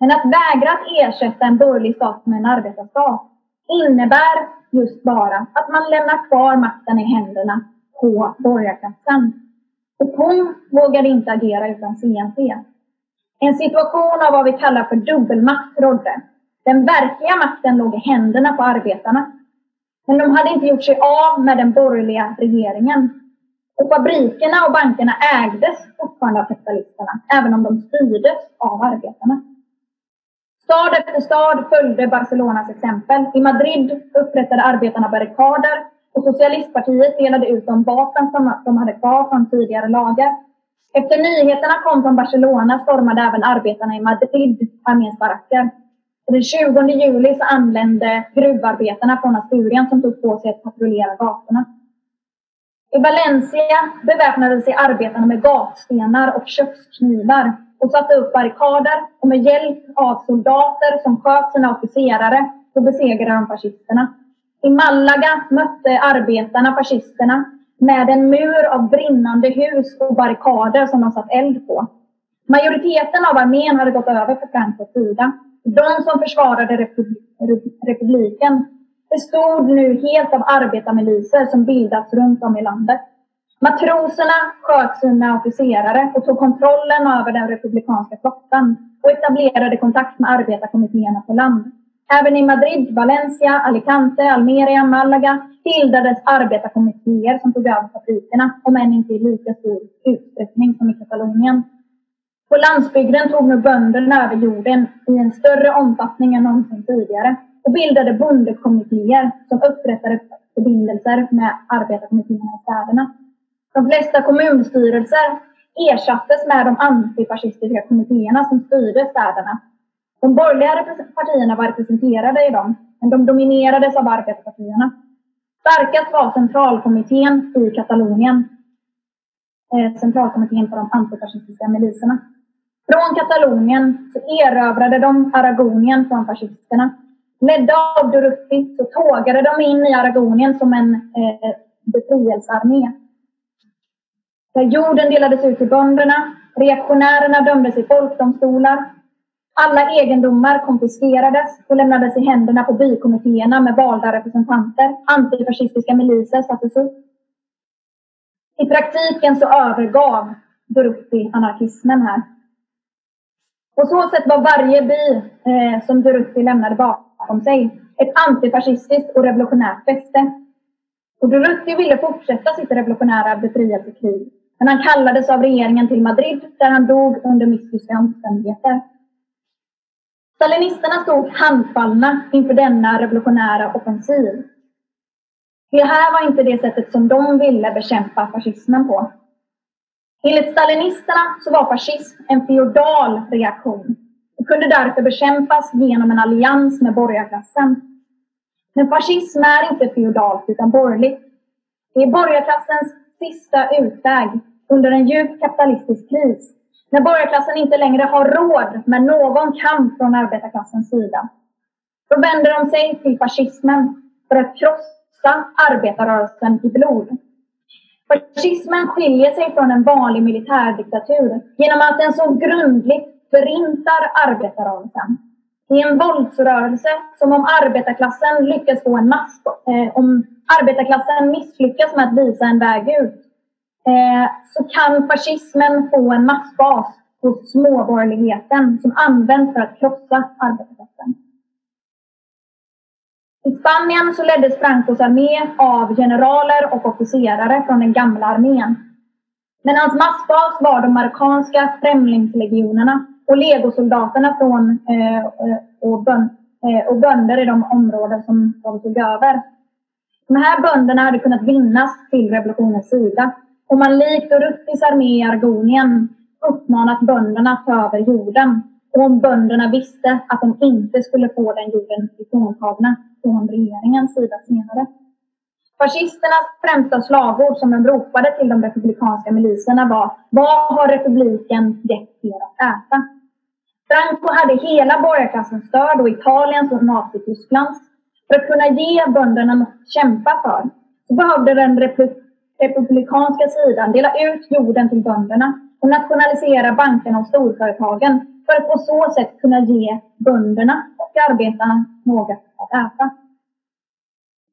Men att vägra att ersätta en borgerlig stat med en arbetarstat innebär just bara att man lämnar kvar makten i händerna på borgarklassen. Och hon vågade inte agera utan CNC. En situation av vad vi kallar för dubbelmakt rådde. Den verkliga makten låg i händerna på arbetarna. Men de hade inte gjort sig av med den borgerliga regeringen. Och fabrikerna och bankerna ägdes fortfarande av kapitalisterna, även om de styrdes av arbetarna. Stad efter stad följde Barcelonas exempel. I Madrid upprättade arbetarna barrikader och socialistpartiet delade ut de vapen som de hade kvar från tidigare lagar. Efter nyheterna kom från Barcelona stormade även arbetarna i Madrid arméns baracker. Den 20 juli så anlände gruvarbetarna från Asturien som tog på sig att patrullera gatorna. I Valencia beväpnade sig arbetarna med gatstenar och köksknivar och satte upp barrikader och med hjälp av soldater som sköt sina officerare så besegrade de fascisterna. I Malaga mötte arbetarna fascisterna med en mur av brinnande hus och barrikader som de satt eld på. Majoriteten av armén hade gått över på Francos sida. De som försvarade republiken bestod nu helt av arbetarmiliser som bildats runt om i landet. Matroserna sköt sina officerare och tog kontrollen över den republikanska flottan och etablerade kontakt med arbetarkommittéerna på land. Även i Madrid, Valencia, Alicante, Almeria, Malaga bildades arbetarkommittéer som tog över fabrikerna, om än inte i lika stor utsträckning som i Katalonien. På landsbygden tog nu bönderna över jorden i en större omfattning än någonsin tidigare och bildade bondekommittéer som upprättade förbindelser med arbetarkommittéerna i städerna. De flesta kommunstyrelser ersattes med de antifascistiska kommittéerna som styrde städerna. De borgerliga partierna var representerade i dem, men de dominerades av arbetarpartierna. Starkast var centralkommittén i Katalonien, eh, centralkommittén för de antifascistiska miliserna. Från Katalonien så erövrade de Aragonien från fascisterna. Ledda av Durruti så tågade de in i Aragonien som en eh, befrielsearmé. Där jorden delades ut till bönderna, reaktionärerna dömdes i folkdomstolar. Alla egendomar konfiskerades och lämnades i händerna på bykommittéerna med valda representanter. Antifascistiska miliser sattes upp. I praktiken så övergav Durruti anarkismen här. På så sätt var varje by eh, som Durruti lämnade bakom sig ett antifascistiskt och revolutionärt fäste. Och Durruti ville fortsätta sitt revolutionära befrielsekrig. Men han kallades av regeringen till Madrid där han dog under mystiska omständigheter. Stalinisterna stod handfallna inför denna revolutionära offensiv. Det här var inte det sättet som de ville bekämpa fascismen på. Enligt stalinisterna så var fascism en feodal reaktion och kunde därför bekämpas genom en allians med borgarklassen. Men fascism är inte feodalt utan borgerligt. Det är borgarklassens sista utväg under en djup kapitalistisk kris. När borgarklassen inte längre har råd med någon kamp från arbetarklassens sida. Då vänder de sig till fascismen för att krossa arbetarrörelsen i blod. Fascismen skiljer sig från en vanlig militärdiktatur genom att den så grundligt förintar arbetarrörelsen. Det är en våldsrörelse som om arbetarklassen lyckas få en mass, eh, om arbetarklassen misslyckas med att visa en väg ut Eh, så kan fascismen få en massbas hos småborgerligheten som används för att krossa arbetarklassen. I Spanien så leddes Francos armé av generaler och officerare från den gamla armén. Men hans massbas var de marockanska främlingslegionerna och legosoldaterna från, eh, eh och, bön, eh, och bönder i de områden som de tog över. De här bönderna hade kunnat vinnas till revolutionens sida och man likt Uruttis armé i Argonien uppmanat bönderna att ta över jorden. Och om bönderna visste att de inte skulle få den jorden ifråntagna från regeringens sida senare. Fascisternas främsta slagord som de ropade till de republikanska miliserna var Vad har republiken gett er att äta? Franco hade hela borgarklassens stöd och Italiens och Nazitysklands. För att kunna ge bönderna något att kämpa för så behövde den republikanska sidan dela ut jorden till bönderna och nationalisera bankerna och storföretagen för att på så sätt kunna ge bönderna och arbetarna något att äta.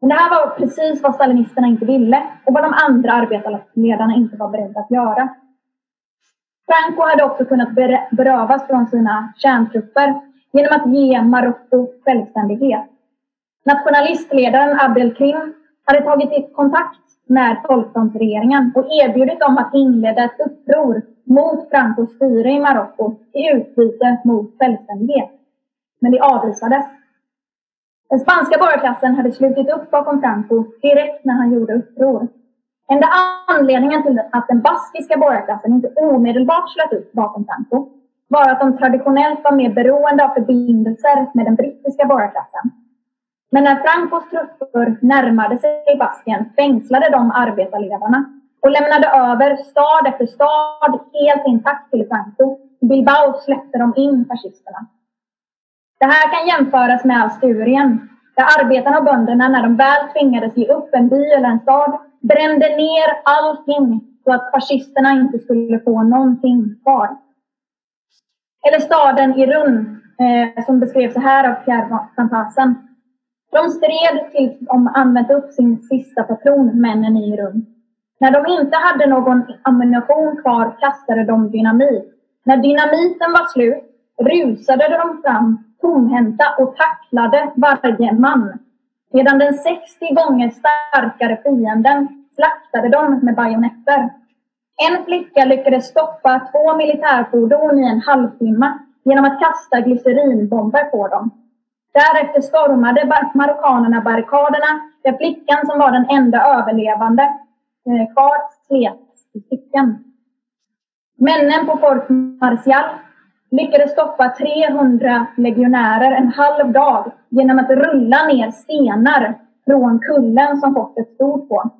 Men det här var precis vad stalinisterna inte ville och vad de andra arbetarledarna inte var beredda att göra. Franco hade också kunnat berövas från sina kärntrupper genom att ge Marocko självständighet. Nationalistledaren Abdelkrim hade tagit kontakt med folkfrontsregeringen och erbjudit dem att inleda ett uppror mot Francos styre i Marocko i utbyte mot självständighet. Men det avvisades. Den spanska borgarklassen hade slutit upp bakom Franco direkt när han gjorde uppror. Enda anledningen till att den baskiska borgarklassen inte omedelbart slöt upp bakom Franco var att de traditionellt var mer beroende av förbindelser med den brittiska borgarklassen men när Francos trupper närmade sig Baskien fängslade de arbetarledarna och lämnade över stad efter stad helt intakt till Franco. Bilbao släppte de in fascisterna. Det här kan jämföras med Asturien, där arbetarna och bönderna när de väl tvingades ge upp en by eller en stad brände ner allting så att fascisterna inte skulle få någonting kvar. Eller staden Irun, eh, som beskrevs så här av Pierre Fantasen. De stred tills de använt upp sin sista patron, männen i rum. När de inte hade någon ammunition kvar kastade de dynamit. När dynamiten var slut rusade de fram tomhänta och tacklade varje man. Medan den 60 gånger starkare fienden slaktade dem med bajonetter. En flicka lyckades stoppa två militärfordon i en halvtimme genom att kasta glycerinbomber på dem. Därefter stormade marockanerna barrikaderna där flickan som var den enda överlevande eh, kvar slets i stycken. Männen på Fort Martial lyckades stoppa 300 legionärer en halv dag genom att rulla ner stenar från kullen som fortet stod på.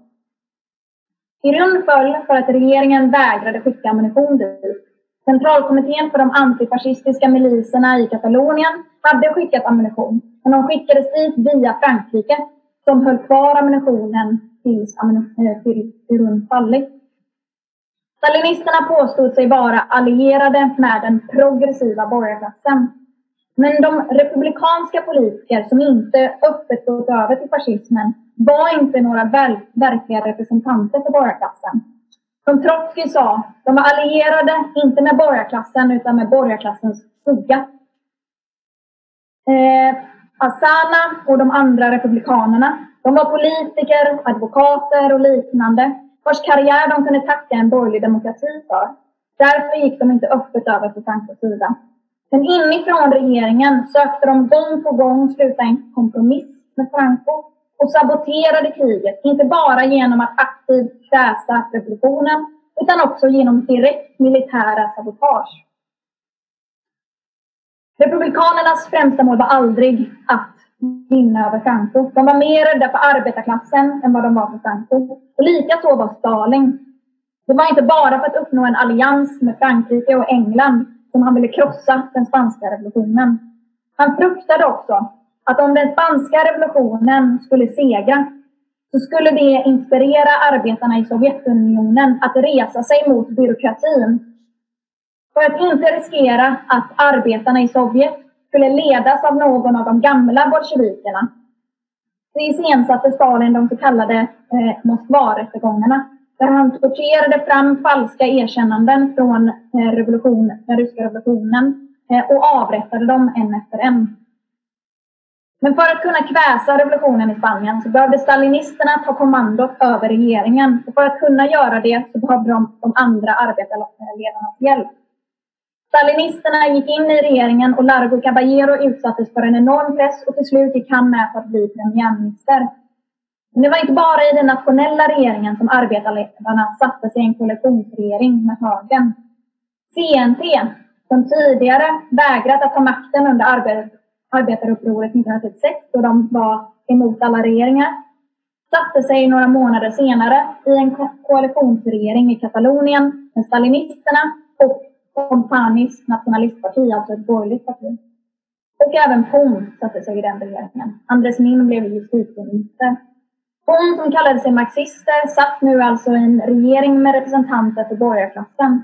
Irun föll för att regeringen vägrade skicka ammunition dit. Centralkommittén för de antifascistiska miliserna i Katalonien hade skickat ammunition, men de skickades dit via Frankrike som höll kvar ammunitionen tills ammunition, eh, till Irun fallit. Stalinisterna påstod sig vara allierade med den progressiva borgarklassen. Men de republikanska politiker som inte öppet gått över till fascismen var inte några verkliga representanter för borgarklassen. Som Trotskij sa, de var allierade inte med borgarklassen utan med borgarklassens skugga. Eh, Asana och de andra republikanerna, de var politiker, advokater och liknande vars karriär de kunde tacka en borgerlig demokrati för. Därför gick de inte öppet över på Francos sida. Men inifrån regeringen sökte de gång på gång sluta en kompromiss med Franco och saboterade kriget, inte bara genom att aktivt kväsa revolutionen utan också genom direkt militära sabotage. Republikanernas främsta mål var aldrig att vinna över Franco. De var mer rädda för arbetarklassen än vad de var för Franco. Och likaså var Stalin. Det var inte bara för att uppnå en allians med Frankrike och England som han ville krossa den spanska revolutionen. Han fruktade också att om den spanska revolutionen skulle segra så skulle det inspirera arbetarna i Sovjetunionen att resa sig mot byråkratin. För att inte riskera att arbetarna i Sovjet skulle ledas av någon av de gamla bolsjevikerna så iscensatte Stalin de så kallade eh, Moskvarättegångarna där han torterade fram falska erkännanden från eh, revolution, den ryska revolutionen eh, och avrättade dem en efter en. Men för att kunna kväsa revolutionen i Spanien så behövde stalinisterna ta kommandot över regeringen. Och för att kunna göra det så behövde de de andra arbetarledarnas hjälp. Stalinisterna gick in i regeringen och Largo Caballero utsattes för en enorm press och till slut gick han med på att bli premiärminister. Men det var inte bara i den nationella regeringen som arbetarledarna satte sig i en koalitionsregering med högern. CNT, som tidigare vägrat att ta makten under arbetarupproret 1936 då de var emot alla regeringar, satte sig några månader senare i en koalitionsregering i Katalonien med stalinisterna och Companis nationalistparti, alltså ett borgerligt parti. Och även POM satte sig i den regeringen. Andres Min blev justitieminister. POM, som kallade sig marxister, satt nu alltså i en regering med representanter för borgarklassen.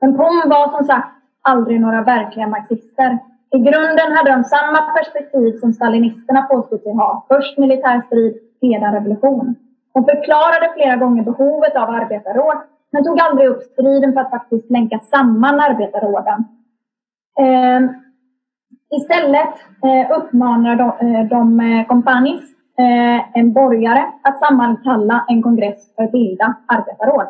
Men POM var som sagt aldrig några verkliga marxister. I grunden hade de samma perspektiv som stalinisterna påstod sig ha. Först militär strid, sedan revolution. De förklarade flera gånger behovet av arbetarråd men tog aldrig upp striden för att faktiskt länka samman arbetarråden. Eh, istället eh, uppmanar de, eh, de eh, Companis, eh, en borgare, att sammankalla en kongress för att bilda arbetarråd.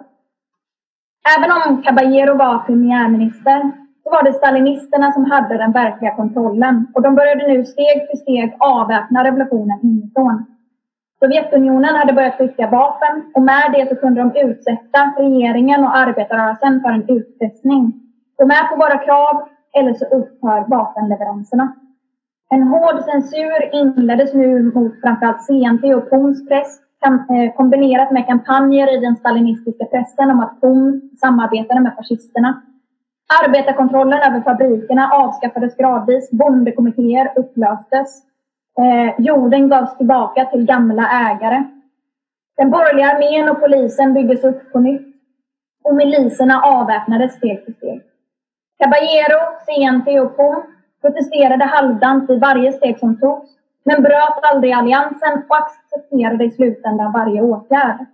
Även om Caballero var premiärminister så var det stalinisterna som hade den verkliga kontrollen och de började nu steg för steg avväpna revolutionen inifrån. Sovjetunionen hade börjat skicka vapen och med det så kunde de utsätta regeringen och arbetarrörelsen för en utpressning. Gå med på våra krav eller så upphör vapenleveranserna. En hård censur inleddes nu mot framförallt CNT och POMs press eh, kombinerat med kampanjer i den stalinistiska pressen om att POM samarbetade med fascisterna. Arbetarkontrollen över fabrikerna avskaffades gradvis, bondekommittéer upplöstes Eh, jorden gavs tillbaka till gamla ägare. Den borgerliga armén och polisen byggdes upp på nytt. Och miliserna avväpnades steg för steg. Caballero, CNT och POM protesterade halvdant vid varje steg som togs, men bröt aldrig alliansen och accepterade i slutändan varje åtgärd.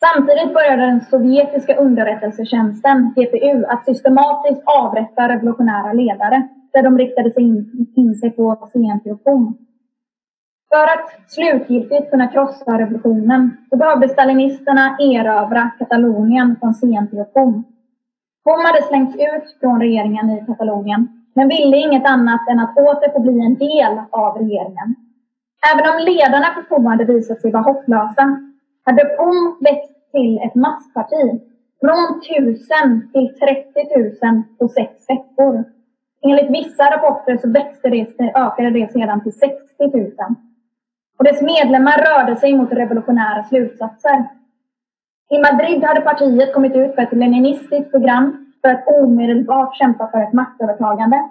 Samtidigt började den sovjetiska underrättelsetjänsten, GPU, att systematiskt avrätta revolutionära ledare, där de riktade sig in, in sig på CNT-option. För att slutgiltigt kunna krossa revolutionen så behövde stalinisterna erövra Katalonien från CNT-option. Hon hade slängts ut från regeringen i Katalonien men ville inget annat än att åter få bli en del av regeringen. Även om ledarna för FOA hade visat sig vara hopplösa hade POM växt till ett massparti från 1000 till 30 000 på sex veckor. Enligt vissa rapporter så växte det, ökade det sedan till 60 000 och dess medlemmar rörde sig mot revolutionära slutsatser. I Madrid hade partiet kommit ut för ett leninistiskt program för att omedelbart kämpa för ett maktövertagande.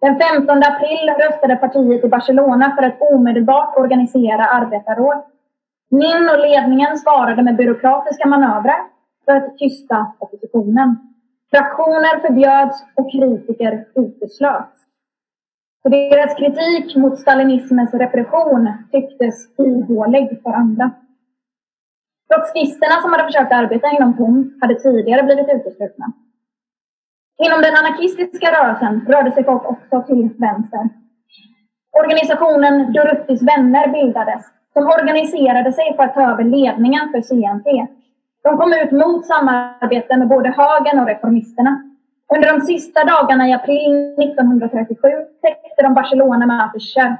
Den 15 april röstade partiet i Barcelona för att omedelbart organisera arbetarråd. Min och ledningen svarade med byråkratiska manövrar för att tysta oppositionen. Fraktioner förbjöds och kritiker uteslöts. Deras kritik mot stalinismens repression tycktes ihålig för andra. Trotskisterna som hade försökt arbeta inom POM hade tidigare blivit uteslutna. Inom den anarkistiska rörelsen rörde sig folk också till vänster. Organisationen Doruttis vänner bildades som organiserade sig för att ta över ledningen för CNT. De kom ut mot samarbete med både högern och reformisterna. Under de sista dagarna i april 1937 täckte de Barcelona med affischer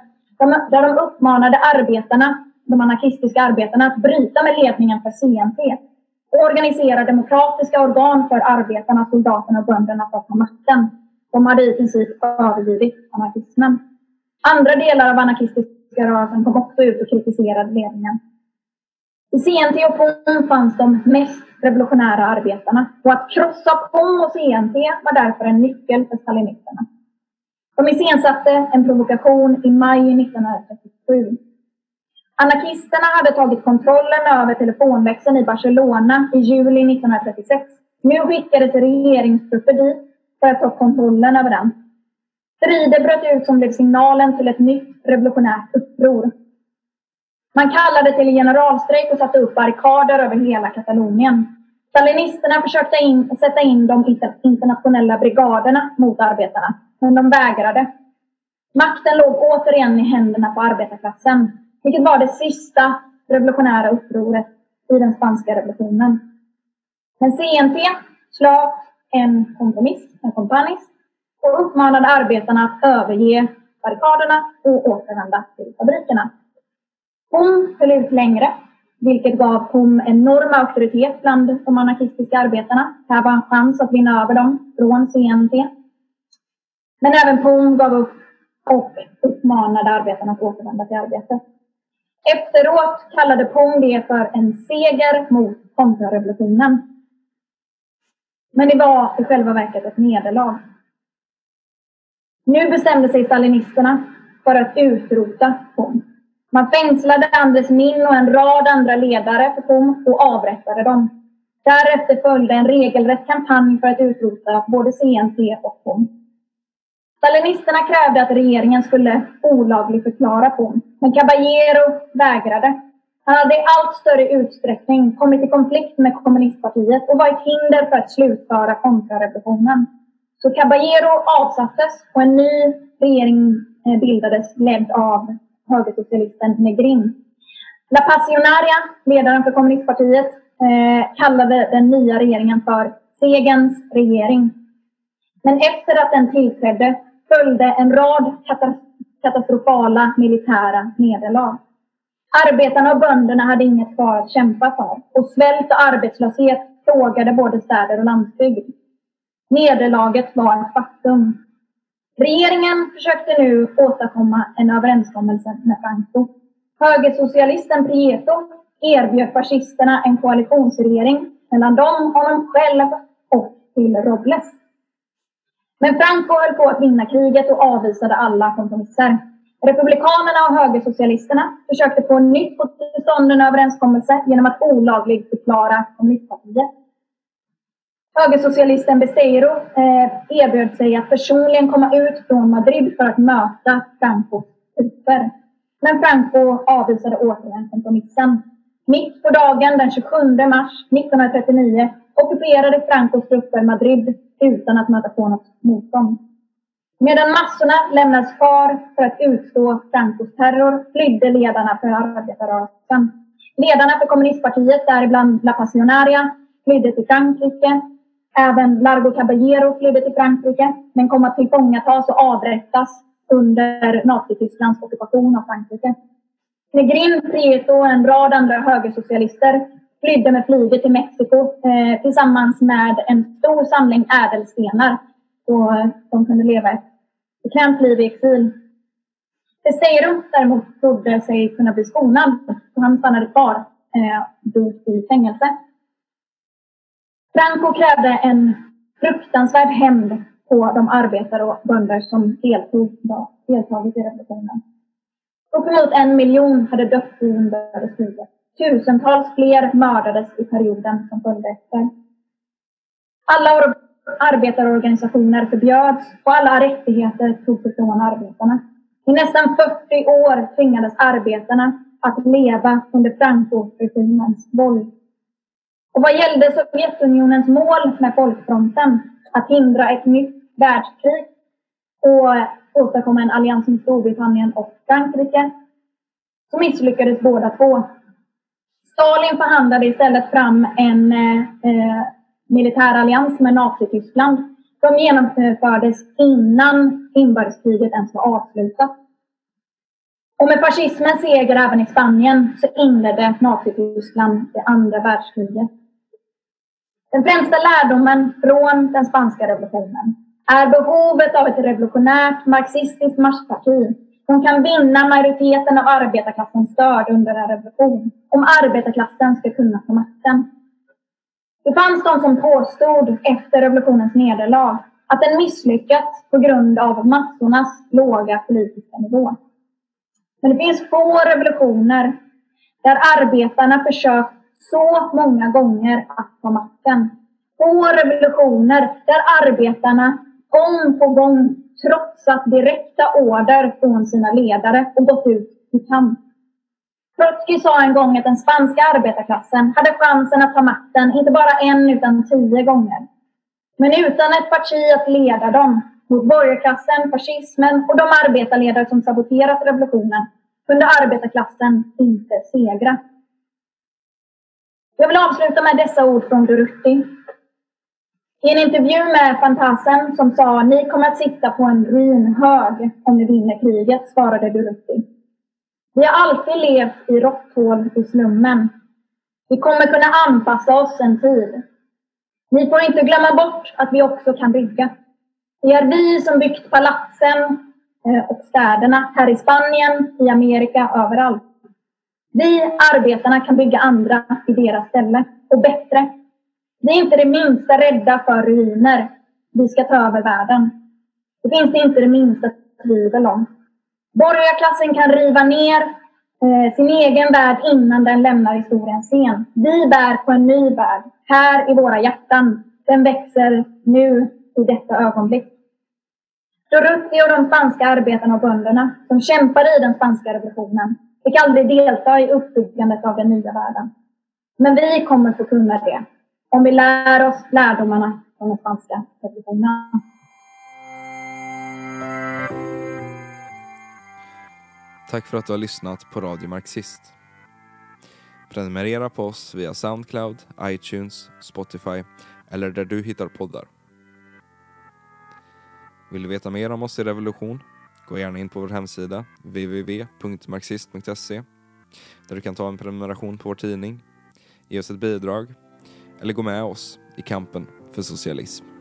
där de uppmanade arbetarna, de anarkistiska arbetarna att bryta med ledningen för CNT och organisera demokratiska organ för arbetarna, soldaterna och bönderna för att ta makten. De hade i princip övergivit anarkismen. Andra delar av anarkistiska rörelsen kom också ut och kritiserade ledningen. I CNT och POM fanns de mest revolutionära arbetarna och att krossa POM och CNT var därför en nyckel för stalinisterna. De iscensatte en provokation i maj 1937. Anarkisterna hade tagit kontrollen över telefonväxeln i Barcelona i juli 1936. Nu skickades regeringstrupper dit för att ta kontrollen över den. Strider bröt ut som blev signalen till ett nytt revolutionärt uppror. Man kallade till generalstrejk och satte upp barrikader över hela Katalonien. Stalinisterna försökte in, sätta in de internationella brigaderna mot arbetarna, men de vägrade. Makten låg återigen i händerna på arbetarklassen, vilket var det sista revolutionära upproret i den spanska revolutionen. Men CNT slöt en kompromiss, en kompanis, och uppmanade arbetarna att överge barrikaderna och återvända till fabrikerna. Hon höll ut längre, vilket gav POM enorm auktoritet bland de anarkistiska arbetarna. Här var en chans att vinna över dem från CNT. Men även POM gav upp och uppmanade arbetarna att återvända till arbetet. Efteråt kallade POM det för en seger mot kontrarevolutionen. Men det var i själva verket ett nederlag. Nu bestämde sig stalinisterna för att utrota POM. Man fängslade Andres Min och en rad andra ledare för POM och avrättade dem. Därefter följde en regelrätt kampanj för att utrota både CNT och POM. Stalinisterna krävde att regeringen skulle olagligförklara POM, men Caballero vägrade. Han hade i allt större utsträckning kommit i konflikt med kommunistpartiet och var ett hinder för att slutföra kontrarevolutionen. Så Caballero avsattes och en ny regering eh, bildades ledd av högersocialisten Negrin. La Passionaria, ledaren för kommunistpartiet, eh, kallade den nya regeringen för segens regering. Men efter att den tillträdde följde en rad katastrofala militära nederlag. Arbetarna och bönderna hade inget kvar att kämpa för och svält och arbetslöshet plågade både städer och landsbygd. Nederlaget var ett faktum. Regeringen försökte nu åstadkomma en överenskommelse med Franco. Högersocialisten Prieto erbjöd fascisterna en koalitionsregering mellan dem, honom själv och till Robles. Men Franco höll på att vinna kriget och avvisade alla kompromisser. Republikanerna och högersocialisterna försökte på nytt få till stånd en överenskommelse genom att olagligförklara kommunistpartiet. Högersocialisten Becerro eh, erbjöd sig att personligen komma ut från Madrid för att möta Francos trupper. Men Franco avvisade återigen kompromissen. Mitt på dagen den 27 mars 1939 ockuperade Francos trupper Madrid utan att möta på något motstånd. Medan massorna lämnades kvar för att utstå Francos terror flydde ledarna för arbetarrörelsen. Ledarna för kommunistpartiet, däribland La Passionaria, flydde till Frankrike Även Largo Caballero flydde till Frankrike men kom att tillfångatas och avrättas under Nazitysklands ockupation av Frankrike. Negrin, Prieto och en rad andra högersocialister flydde med flyget till Mexiko eh, tillsammans med en stor samling ädelstenar så eh, de kunde leva ett bekvämt liv i exil. Testeiro däremot trodde sig kunna bli skonad så han stannade kvar eh, i fängelse. Franco krävde en fruktansvärd hämnd på de arbetare och bönder som deltog, deltagit i revolutionen. Uppemot en miljon hade dött i inbördeskriget. Tusentals fler mördades i perioden som följde efter. Alla arbetarorganisationer förbjöds och alla rättigheter togs ifrån arbetarna. I nästan 40 år tvingades arbetarna att leva under Franco-regimens våld. Och vad gällde Sovjetunionens mål med folkfronten, att hindra ett nytt världskrig och åstadkomma en allians med Storbritannien och Frankrike, så misslyckades båda två. Stalin förhandlade istället fram en eh, militärallians med Nazityskland som genomfördes innan inbördeskriget ens var avslutat. Och med fascismens seger även i Spanien så inledde Nazityskland det andra världskriget. Den främsta lärdomen från den spanska revolutionen är behovet av ett revolutionärt marxistiskt marschparti som kan vinna majoriteten av arbetarklassens stöd under en revolution om arbetarklassen ska kunna få makten. Det fanns de som påstod efter revolutionens nederlag att den misslyckats på grund av massornas låga politiska nivå. Men det finns få revolutioner där arbetarna försökt så många gånger att ta makten. Två revolutioner där arbetarna gång på gång trotsat direkta order från sina ledare och gått ut i kamp. Trotsky sa en gång att den spanska arbetarklassen hade chansen att ta makten inte bara en utan tio gånger. Men utan ett parti att leda dem mot borgarklassen, fascismen och de arbetarledare som saboterat revolutionen kunde arbetarklassen inte segra. Jag vill avsluta med dessa ord från Durruti. I en intervju med Fantasen som sa ni kommer att sitta på en ruinhög om ni vinner kriget, svarade Durruti. Vi har alltid levt i råtthål i slummen. Vi kommer kunna anpassa oss en tid. Ni får inte glömma bort att vi också kan bygga. Det är vi som byggt palatsen eh, och städerna här i Spanien, i Amerika, överallt. Vi, arbetarna, kan bygga andra i deras ställe och bättre. Vi är inte det minsta rädda för ruiner. Vi ska ta över världen. Det finns det inte det minsta tvivel om. Borgarklassen kan riva ner eh, sin egen värld innan den lämnar historiens scen. Vi bär på en ny värld, här i våra hjärtan. Den växer nu, i detta ögonblick. Dorothy och de spanska arbetarna och bönderna som kämpade i den spanska revolutionen fick aldrig delta i uppbyggandet av den nya världen. Men vi kommer få kunna det om vi lär oss lärdomarna från den spanska revolutionen. Tack för att du har lyssnat på Radio Marxist. Prenumerera på oss via Soundcloud, iTunes, Spotify eller där du hittar poddar. Vill du veta mer om oss i Revolution? Gå gärna in på vår hemsida www.marxist.se där du kan ta en prenumeration på vår tidning, ge oss ett bidrag eller gå med oss i kampen för socialism.